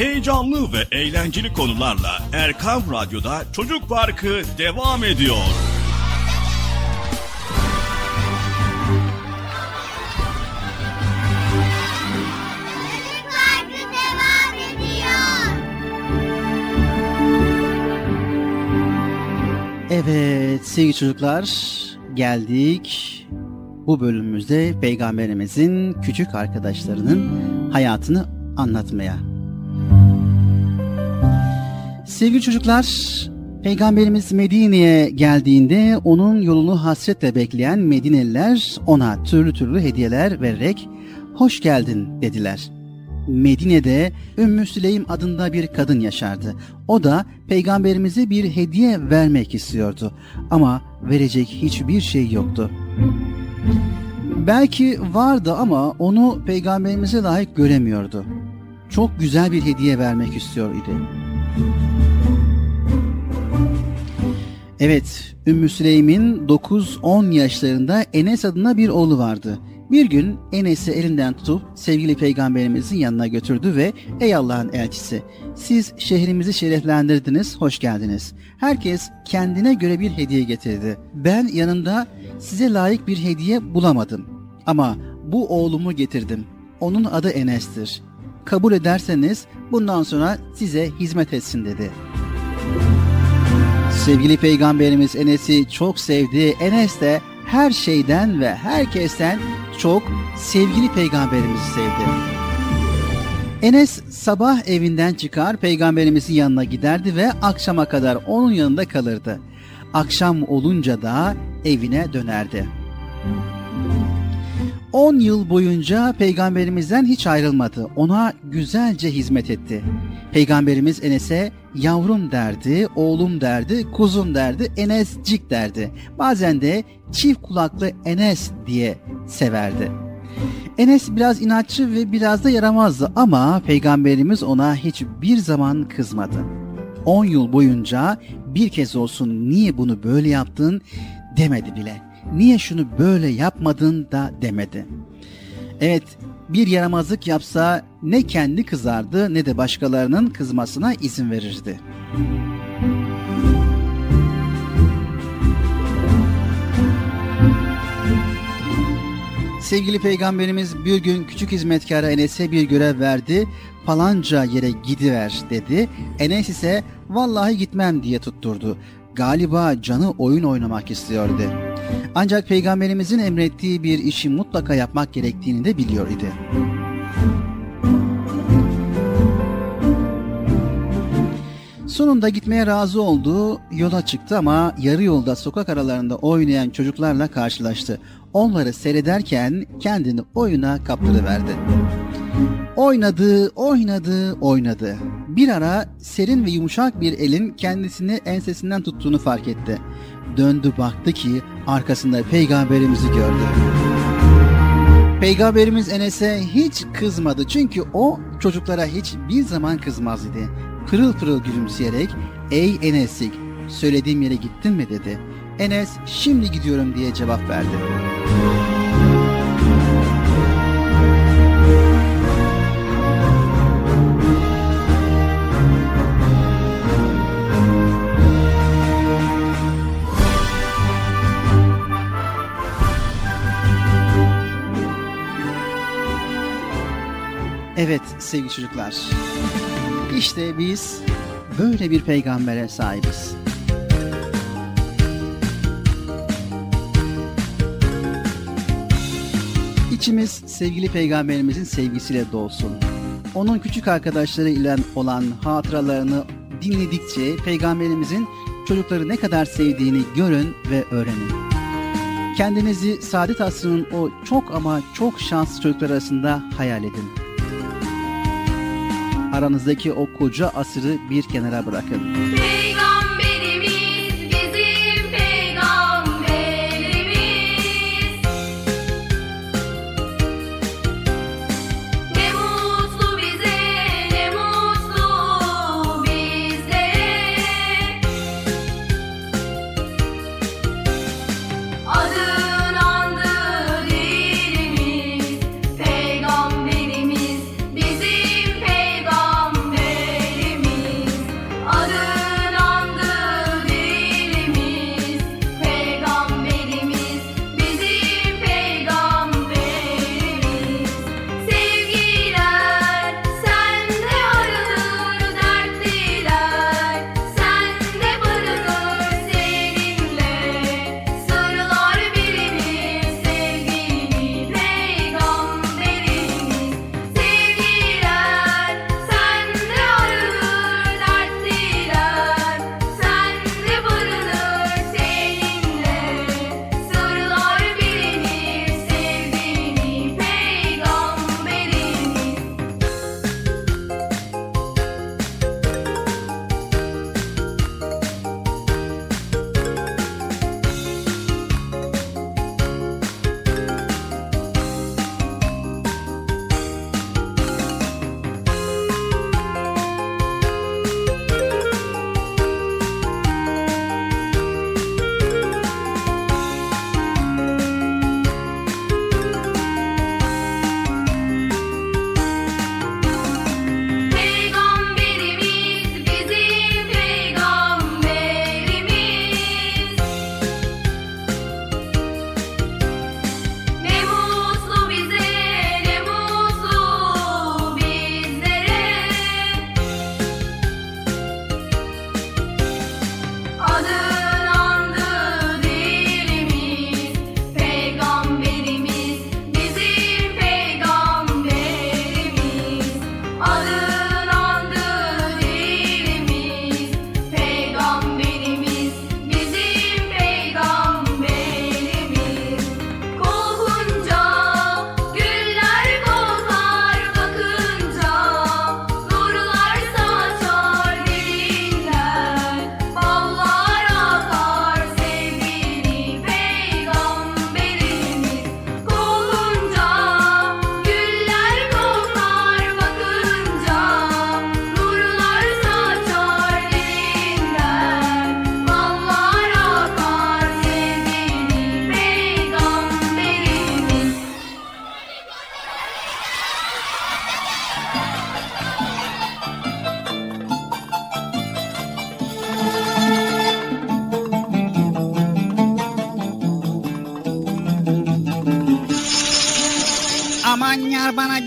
Heyecanlı ve eğlenceli konularla Erkam Radyo'da Çocuk Parkı devam ediyor. Parkı devam ediyor. Evet sevgili çocuklar geldik bu bölümümüzde peygamberimizin küçük arkadaşlarının hayatını anlatmaya. Sevgili çocuklar Peygamberimiz Medine'ye geldiğinde onun yolunu hasretle bekleyen Medineliler ona türlü türlü hediyeler vererek hoş geldin dediler. Medine'de Ümmü Süleym adında bir kadın yaşardı. O da peygamberimize bir hediye vermek istiyordu ama verecek hiçbir şey yoktu. Belki vardı ama onu peygamberimize layık göremiyordu. Çok güzel bir hediye vermek istiyor idi. Evet, Ümmü Süleym'in 9-10 yaşlarında Enes adına bir oğlu vardı. Bir gün Enes'i elinden tutup sevgili peygamberimizin yanına götürdü ve ''Ey Allah'ın elçisi, siz şehrimizi şereflendirdiniz, hoş geldiniz. Herkes kendine göre bir hediye getirdi. Ben yanında size layık bir hediye bulamadım. Ama bu oğlumu getirdim. Onun adı Enes'tir. Kabul ederseniz bundan sonra size hizmet etsin.'' dedi. Sevgili peygamberimiz Enes'i çok sevdi. Enes de her şeyden ve herkesten çok sevgili peygamberimizi sevdi. Enes sabah evinden çıkar peygamberimizin yanına giderdi ve akşama kadar onun yanında kalırdı. Akşam olunca da evine dönerdi. 10 yıl boyunca peygamberimizden hiç ayrılmadı. Ona güzelce hizmet etti. Peygamberimiz Enes'e yavrum derdi, oğlum derdi, kuzum derdi, Enescik derdi. Bazen de çift kulaklı Enes diye severdi. Enes biraz inatçı ve biraz da yaramazdı ama peygamberimiz ona hiçbir zaman kızmadı. 10 yıl boyunca bir kez olsun niye bunu böyle yaptın demedi bile. Niye şunu böyle yapmadın da demedi. Evet bir yaramazlık yapsa ne kendi kızardı ne de başkalarının kızmasına izin verirdi. Sevgili peygamberimiz bir gün küçük hizmetkara Enes'e bir görev verdi. Falanca yere gidiver dedi. Enes ise vallahi gitmem diye tutturdu. Galiba canı oyun oynamak istiyordu. Ancak peygamberimizin emrettiği bir işi mutlaka yapmak gerektiğini de biliyor idi. Sonunda gitmeye razı oldu, yola çıktı ama yarı yolda sokak aralarında oynayan çocuklarla karşılaştı. Onları seyrederken kendini oyuna kaptırıverdi. Oynadı, oynadı, oynadı. Bir ara serin ve yumuşak bir elin kendisini ensesinden tuttuğunu fark etti. Döndü baktı ki arkasında peygamberimizi gördü. Peygamberimiz Enes'e hiç kızmadı çünkü o çocuklara hiçbir zaman kızmaz idi. Pırıl pırıl gülümseyerek ''Ey Enes'ik söylediğim yere gittin mi?'' dedi. Enes ''Şimdi gidiyorum'' diye cevap verdi. Evet sevgili çocuklar. İşte biz böyle bir peygambere sahibiz. İçimiz sevgili peygamberimizin sevgisiyle dolsun. Onun küçük arkadaşları ile olan hatıralarını dinledikçe peygamberimizin çocukları ne kadar sevdiğini görün ve öğrenin. Kendinizi saadet asrının o çok ama çok şanslı çocuklar arasında hayal edin aranızdaki o koca asırı bir kenara bırakın. Peygamberimiz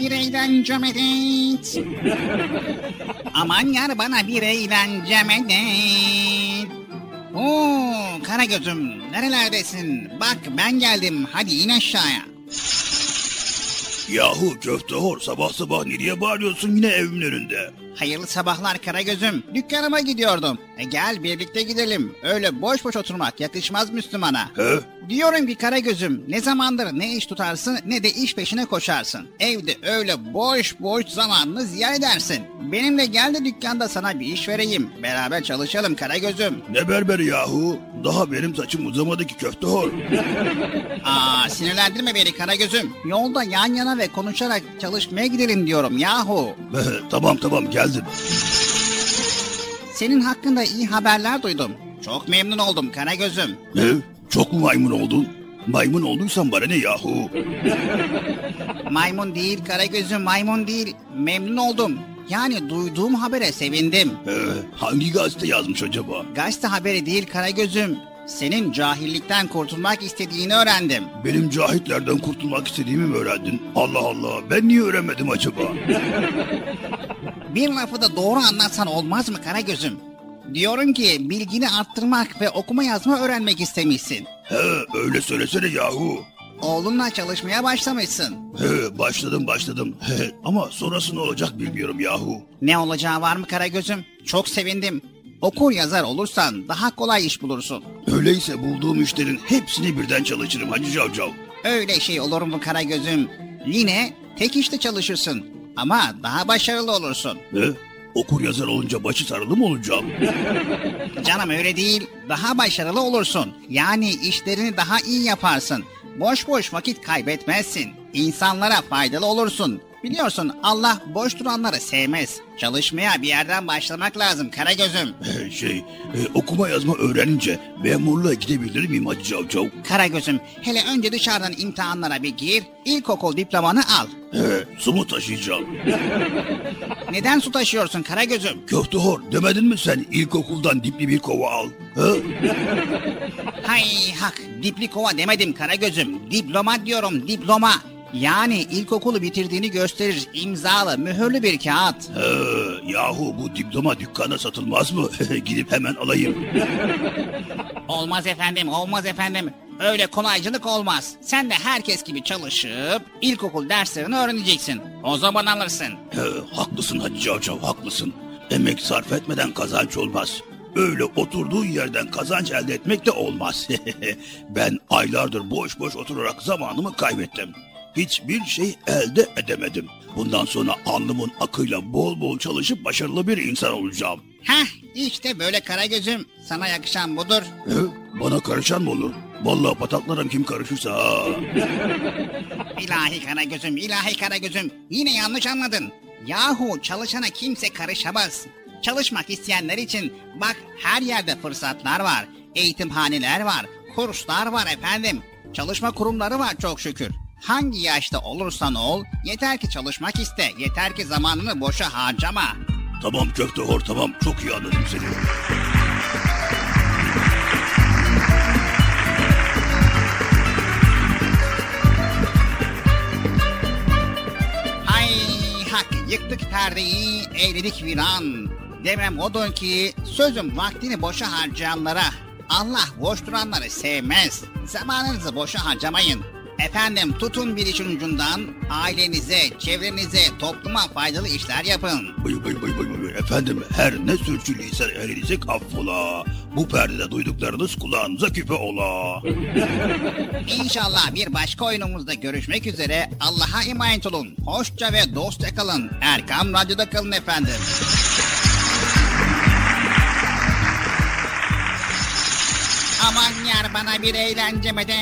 bir eğlence medet. Aman yar bana bir eğlence medet. Oo Karagöz'üm nerelerdesin? Bak ben geldim hadi in aşağıya. Yahu köfte hor sabah sabah nereye bağırıyorsun yine evimin önünde? Hayırlı sabahlar Karagöz'üm. Dükkanıma gidiyordum. E gel birlikte gidelim. Öyle boş boş oturmak yakışmaz Müslümana. He? Diyorum ki Karagöz'üm ne zamandır ne iş tutarsın ne de iş peşine koşarsın. Evde öyle boş boş zamanını ziya edersin. Benimle gel de dükkanda sana bir iş vereyim. Beraber çalışalım Karagöz'üm. Ne berberi yahu? Daha benim saçım uzamadı ki köfte hor. Aa sinirlendirme beni Karagöz'üm. Yolda yan yana ve konuşarak çalışmaya gidelim diyorum yahu. tamam tamam geldim. Senin hakkında iyi haberler duydum. Çok memnun oldum Karagöz'üm. Ne? Çok mu maymun oldun? Maymun olduysan bana ne yahu? Maymun değil Karagöz'üm maymun değil. Memnun oldum. Yani duyduğum habere sevindim. Ee, hangi gazete yazmış acaba? Gazete haberi değil Karagöz'üm. Senin cahillikten kurtulmak istediğini öğrendim. Benim cahitlerden kurtulmak istediğimi mi öğrendin? Allah Allah ben niye öğrenmedim acaba? Bir lafı da doğru anlatsan olmaz mı Karagöz'üm? Diyorum ki bilgini arttırmak ve okuma yazma öğrenmek istemişsin. He öyle söylesene yahu. Oğlunla çalışmaya başlamışsın. He başladım başladım. He, ama sonrası ne olacak bilmiyorum yahu. Ne olacağı var mı Karagöz'üm? Çok sevindim. Okur yazar olursan daha kolay iş bulursun. Öyleyse bulduğum işlerin hepsini birden çalışırım Hacı Cavcav. Öyle şey olur mu Karagöz'üm? Yine tek işte çalışırsın ama daha başarılı olursun. Ne? Okur yazar olunca başı sarılı mı olacağım? Canım öyle değil. Daha başarılı olursun. Yani işlerini daha iyi yaparsın. Boş boş vakit kaybetmezsin. İnsanlara faydalı olursun. Biliyorsun Allah boş duranları sevmez. Çalışmaya bir yerden başlamak lazım Karagöz'üm. şey, e, okuma yazma öğrenince memurluğa gidebilir miyim Hacı Cavcav? Karagöz'üm hele önce dışarıdan imtihanlara bir gir. İlkokul diplomanı al. He, su mu taşıyacağım? Neden su taşıyorsun Karagöz'üm? Köfte hor demedin mi sen ilkokuldan dipli bir kova al? He? Hay hak dipli kova demedim Karagöz'üm. Diploma diyorum diploma. Yani ilkokulu bitirdiğini gösterir imzalı mühürlü bir kağıt. He, yahu bu diploma dükkana satılmaz mı? Gidip hemen alayım. Olmaz efendim olmaz efendim. Öyle kolaycılık olmaz. Sen de herkes gibi çalışıp ilkokul derslerini öğreneceksin. O zaman alırsın. He, haklısın Hacı Cavcav haklısın. Emek sarf etmeden kazanç olmaz. Öyle oturduğun yerden kazanç elde etmek de olmaz. ben aylardır boş boş oturarak zamanımı kaybettim. Hiçbir şey elde edemedim. Bundan sonra alnımın akıyla bol bol çalışıp başarılı bir insan olacağım. Heh işte böyle Karagöz'üm. Sana yakışan budur. He, bana karışan mı olur? Vallahi pataklarım kim karışırsa. ha. İlahi Karagöz'üm, ilahi Karagöz'üm. Yine yanlış anladın. Yahu çalışana kimse karışamaz. Çalışmak isteyenler için bak her yerde fırsatlar var. Eğitimhaneler var, kurslar var efendim. Çalışma kurumları var çok şükür. Hangi yaşta olursan ol, yeter ki çalışmak iste, yeter ki zamanını boşa harcama. Tamam köfte hor tamam çok iyi anladım seni. Hay hak yıktık perdeyi, eğledik viran. Demem odur ki sözüm vaktini boşa harcayanlara Allah boş duranları sevmez. Zamanınızı boşa harcamayın. Efendim tutun bir işin ucundan ailenize, çevrenize, topluma faydalı işler yapın. Bıy bıy bıy bıy bıy. Efendim her ne sürçüliysem elinize affola. Bu perdede duyduklarınız kulağınıza küpe ola. İnşallah bir başka oyunumuzda görüşmek üzere. Allah'a emanet olun. Hoşça ve dostça kalın. Erkam Radyo'da kalın efendim. Aman yar bana bir eğlence medet.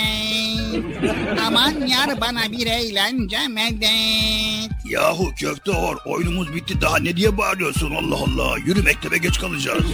Aman yar bana bir eğlence medet. Yahu köfte hor oyunumuz bitti daha ne diye bağırıyorsun Allah Allah. Yürü mektebe geç kalacağız.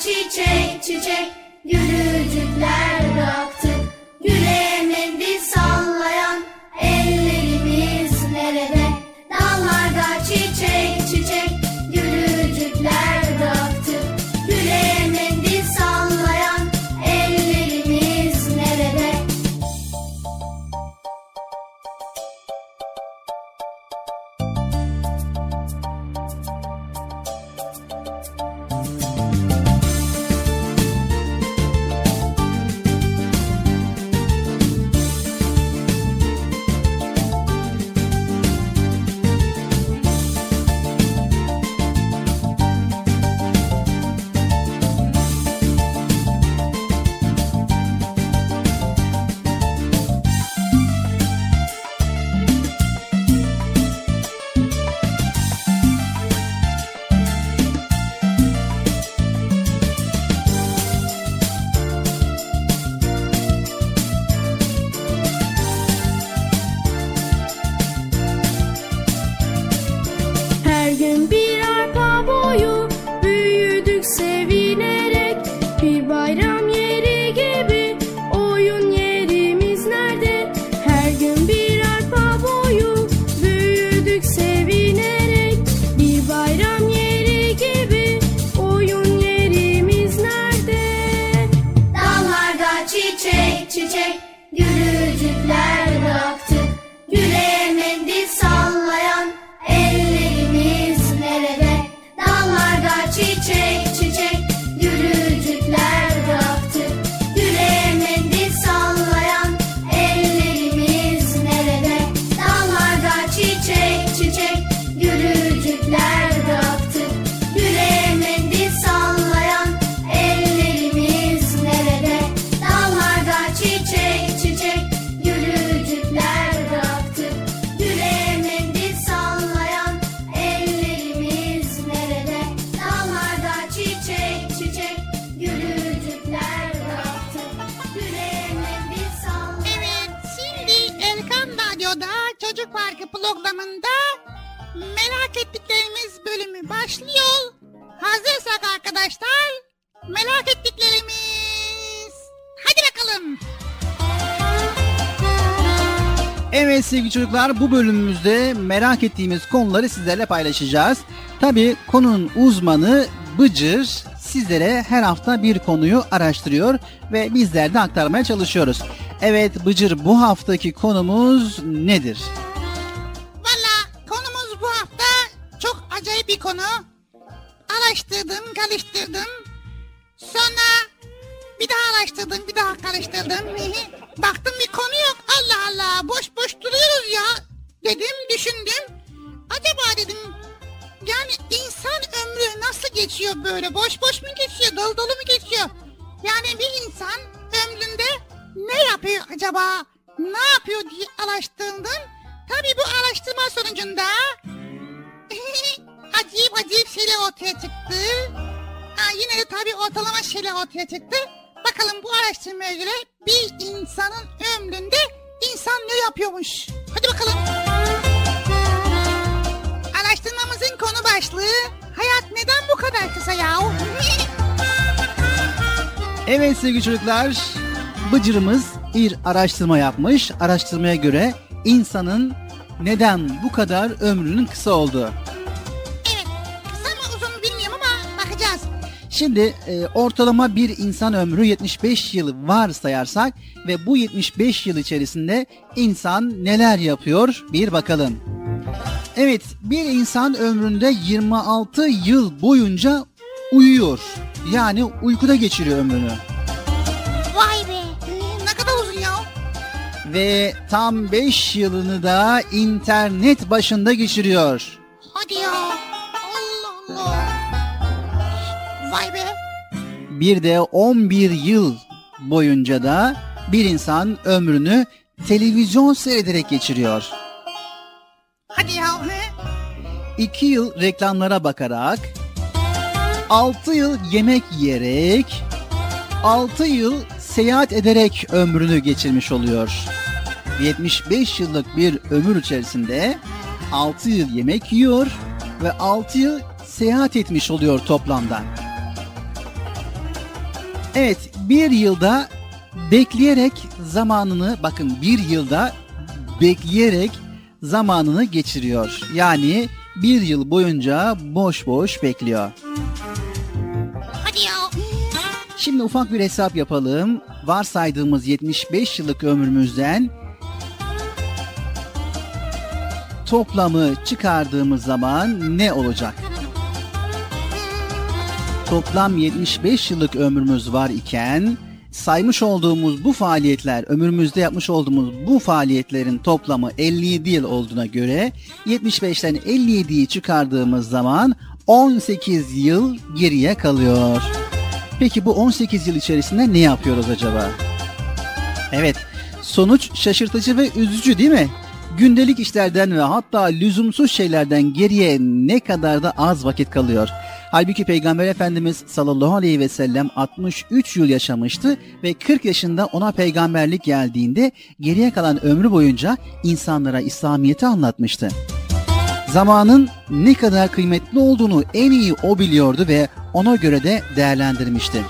Çiçek çiçek Gülücükler bıraktık sevgili çocuklar bu bölümümüzde merak ettiğimiz konuları sizlerle paylaşacağız. Tabi konunun uzmanı Bıcır sizlere her hafta bir konuyu araştırıyor ve bizler de aktarmaya çalışıyoruz. Evet Bıcır bu haftaki konumuz nedir? Valla konumuz bu hafta çok acayip bir konu. Araştırdım, karıştırdım. Sonra bir daha araştırdım, bir daha karıştırdım. Baktım bir konu yok. Allah Allah boş boş duruyoruz ya. Dedim, düşündüm. Acaba dedim yani insan ömrü nasıl geçiyor böyle? Boş boş mu geçiyor, dolu dolu mu geçiyor? Yani bir insan ömründe ne yapıyor acaba? Ne yapıyor diye araştırdım. Tabii bu araştırma sonucunda acayip acayip şeyler ortaya çıktı. Ha, yine de tabii ortalama şeyler ortaya çıktı. Bakalım bu araştırmaya göre bir insanın ömründe insan ne yapıyormuş? Hadi bakalım. Araştırmamızın konu başlığı hayat neden bu kadar kısa ya? Evet sevgili çocuklar Bıcır'ımız bir araştırma yapmış. Araştırmaya göre insanın neden bu kadar ömrünün kısa olduğu. Şimdi e, ortalama bir insan ömrü 75 yıl varsayarsak ve bu 75 yıl içerisinde insan neler yapıyor bir bakalım. Evet bir insan ömründe 26 yıl boyunca uyuyor. Yani uykuda geçiriyor ömrünü. Vay be. Ne kadar uzun ya. Ve tam 5 yılını da internet başında geçiriyor. Hadi ya. Allah Allah. Vay be. Bir de 11 yıl boyunca da bir insan ömrünü televizyon seyrederek geçiriyor. Hadi ya. 2 yıl reklamlara bakarak, 6 yıl yemek yiyerek, 6 yıl seyahat ederek ömrünü geçirmiş oluyor. 75 yıllık bir ömür içerisinde 6 yıl yemek yiyor ve 6 yıl seyahat etmiş oluyor toplamda. Evet bir yılda bekleyerek zamanını bakın bir yılda bekleyerek zamanını geçiriyor. Yani bir yıl boyunca boş boş bekliyor. Hadi ya. Şimdi ufak bir hesap yapalım. Varsaydığımız 75 yıllık ömrümüzden toplamı çıkardığımız zaman ne olacak? Toplam 75 yıllık ömrümüz var iken saymış olduğumuz bu faaliyetler, ömrümüzde yapmış olduğumuz bu faaliyetlerin toplamı 57 yıl olduğuna göre 75'ten 57'yi çıkardığımız zaman 18 yıl geriye kalıyor. Peki bu 18 yıl içerisinde ne yapıyoruz acaba? Evet, sonuç şaşırtıcı ve üzücü değil mi? Gündelik işlerden ve hatta lüzumsuz şeylerden geriye ne kadar da az vakit kalıyor. Halbuki Peygamber Efendimiz sallallahu aleyhi ve sellem 63 yıl yaşamıştı ve 40 yaşında ona peygamberlik geldiğinde geriye kalan ömrü boyunca insanlara İslamiyet'i anlatmıştı. Zamanın ne kadar kıymetli olduğunu en iyi o biliyordu ve ona göre de değerlendirmişti.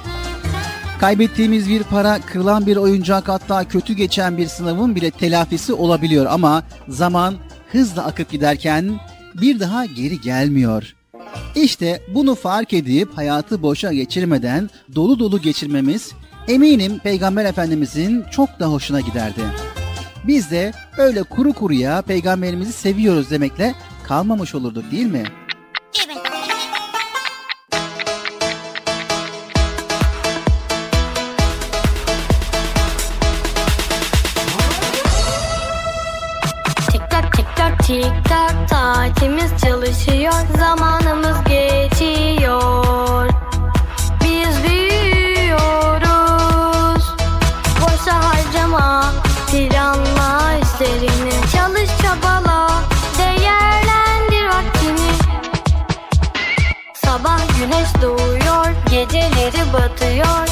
Kaybettiğimiz bir para, kırılan bir oyuncak hatta kötü geçen bir sınavın bile telafisi olabiliyor ama zaman hızla akıp giderken bir daha geri gelmiyor. İşte bunu fark edip hayatı boşa geçirmeden dolu dolu geçirmemiz eminim Peygamber Efendimizin çok da hoşuna giderdi. Biz de öyle kuru kuruya peygamberimizi seviyoruz demekle kalmamış olurduk değil mi? Tik tak saatimiz çalışıyor zamanımız geçiyor. Biz büyüyoruz. Boşa harcama planla işlerini. Çalış çabala değerlendir vaktini. Sabah güneş doğuyor geceleri batıyor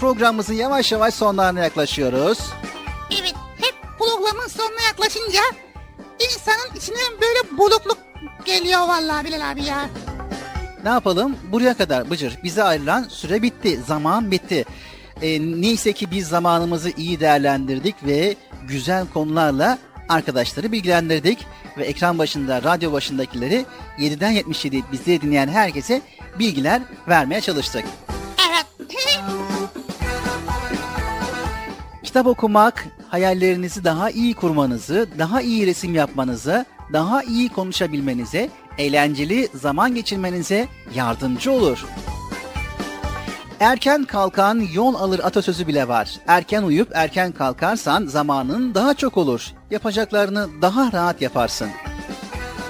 programımızın yavaş yavaş sonlarına yaklaşıyoruz. Evet. Hep programın sonuna yaklaşınca insanın içine böyle bulukluk geliyor vallahi Bilal abi ya. Ne yapalım? Buraya kadar Bıcır. Bize ayrılan süre bitti. Zaman bitti. E, neyse ki biz zamanımızı iyi değerlendirdik ve güzel konularla arkadaşları bilgilendirdik. Ve ekran başında, radyo başındakileri 7'den 77 bizi dinleyen herkese bilgiler vermeye çalıştık. Evet. Kitap okumak hayallerinizi daha iyi kurmanızı, daha iyi resim yapmanızı, daha iyi konuşabilmenize, eğlenceli zaman geçirmenize yardımcı olur. Erken kalkan yol alır atasözü bile var. Erken uyup erken kalkarsan zamanın daha çok olur. Yapacaklarını daha rahat yaparsın.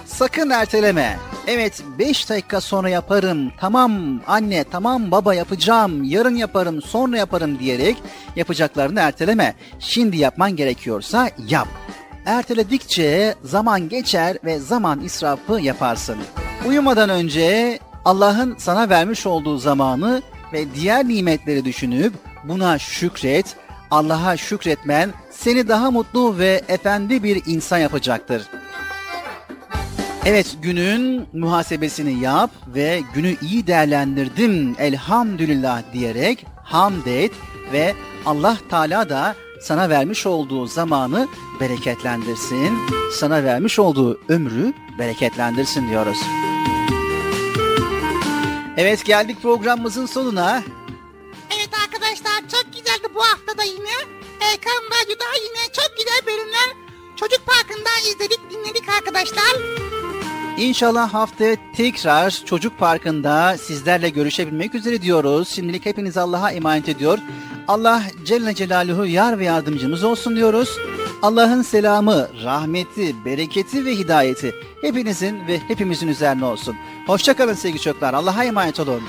Sakın erteleme. Evet 5 dakika sonra yaparım. Tamam anne, tamam baba yapacağım. Yarın yaparım, sonra yaparım diyerek yapacaklarını erteleme. Şimdi yapman gerekiyorsa yap. Erteledikçe zaman geçer ve zaman israfı yaparsın. Uyumadan önce Allah'ın sana vermiş olduğu zamanı ve diğer nimetleri düşünüp buna şükret. Allah'a şükretmen seni daha mutlu ve efendi bir insan yapacaktır. Evet günün muhasebesini yap ve günü iyi değerlendirdim elhamdülillah diyerek hamd et ve Allah Teala da sana vermiş olduğu zamanı bereketlendirsin, sana vermiş olduğu ömrü bereketlendirsin diyoruz. Evet geldik programımızın sonuna. Evet arkadaşlar çok güzeldi bu hafta da yine. Erkan Radyo'da yine çok güzel bölümler Çocuk Parkı'nda izledik dinledik arkadaşlar. İnşallah haftaya tekrar Çocuk Parkı'nda sizlerle görüşebilmek üzere diyoruz. Şimdilik hepiniz Allah'a emanet ediyor. Allah Celle Celaluhu yar ve yardımcımız olsun diyoruz. Allah'ın selamı, rahmeti, bereketi ve hidayeti hepinizin ve hepimizin üzerine olsun. Hoşçakalın sevgili çocuklar. Allah'a emanet olun.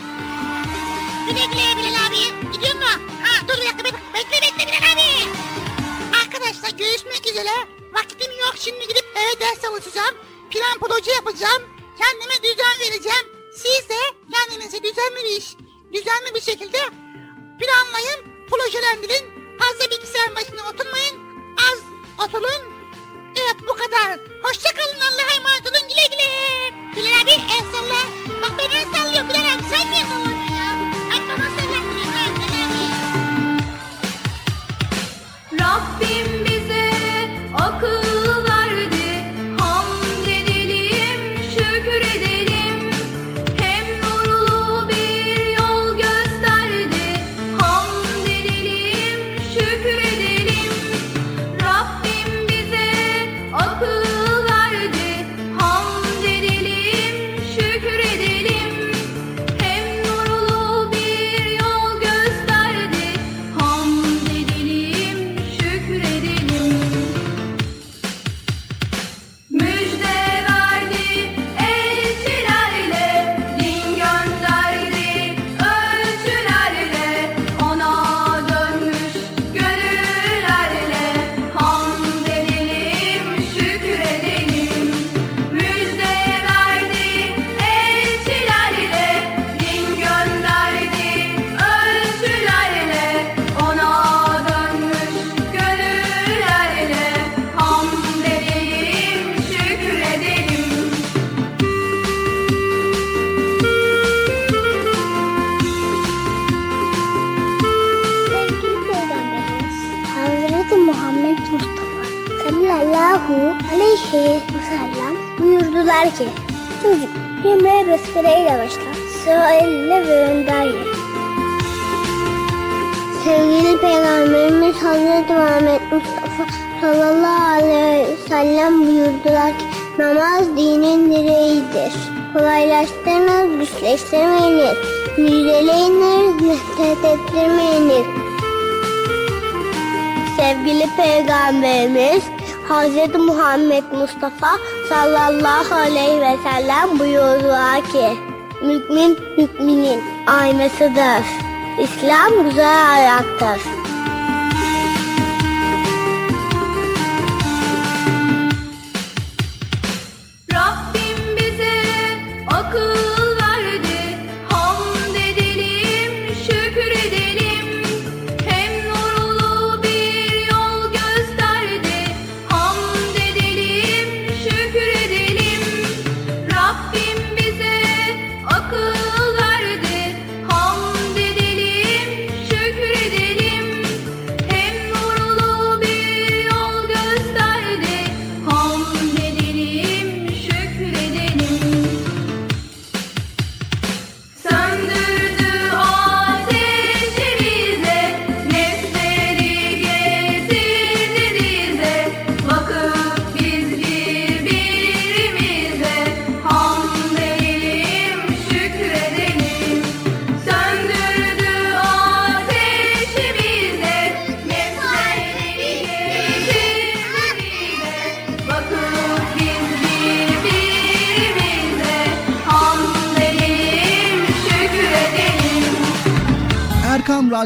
Güle güle Bilal abi. Gidiyor mu? Ha dur bir dakika bekle bekle, bekle Bilal abi. Arkadaşlar görüşmek üzere. Vakitim yok şimdi gidip eve ders çalışacağım. Plan proje yapacağım. Kendime düzen vereceğim. Siz de kendinize düzenli bir iş, düzenli bir şekilde planlayın, projelendirin. Fazla bilgisayar başına oturmayın. Az oturun. Evet bu kadar. Hoşçakalın Allah'a emanet olun güle güle. Bilal abi el salla. Bak ben el sallıyorum Bilal abi sen niye sallamıyorsun ya? Hadi bana sallan Bilal abi. Bize buyurdular ki Çocuk yemeğe besmeleyle başlar elle ve önden ye. Sevgili Peygamberimiz Hazreti Muhammed Mustafa sallallahu aleyhi ve sellem buyurdular ki namaz dinin direğidir. Kolaylaştırınız, güçleştirmeyiniz. Müjdeleyiniz, nefret ettirmeyiniz. Sevgili Peygamberimiz Hz. Muhammed Mustafa sallallahu aleyhi ve sellem buyurdular ki Mümin müminin aynasıdır. İslam güzel ayaktır.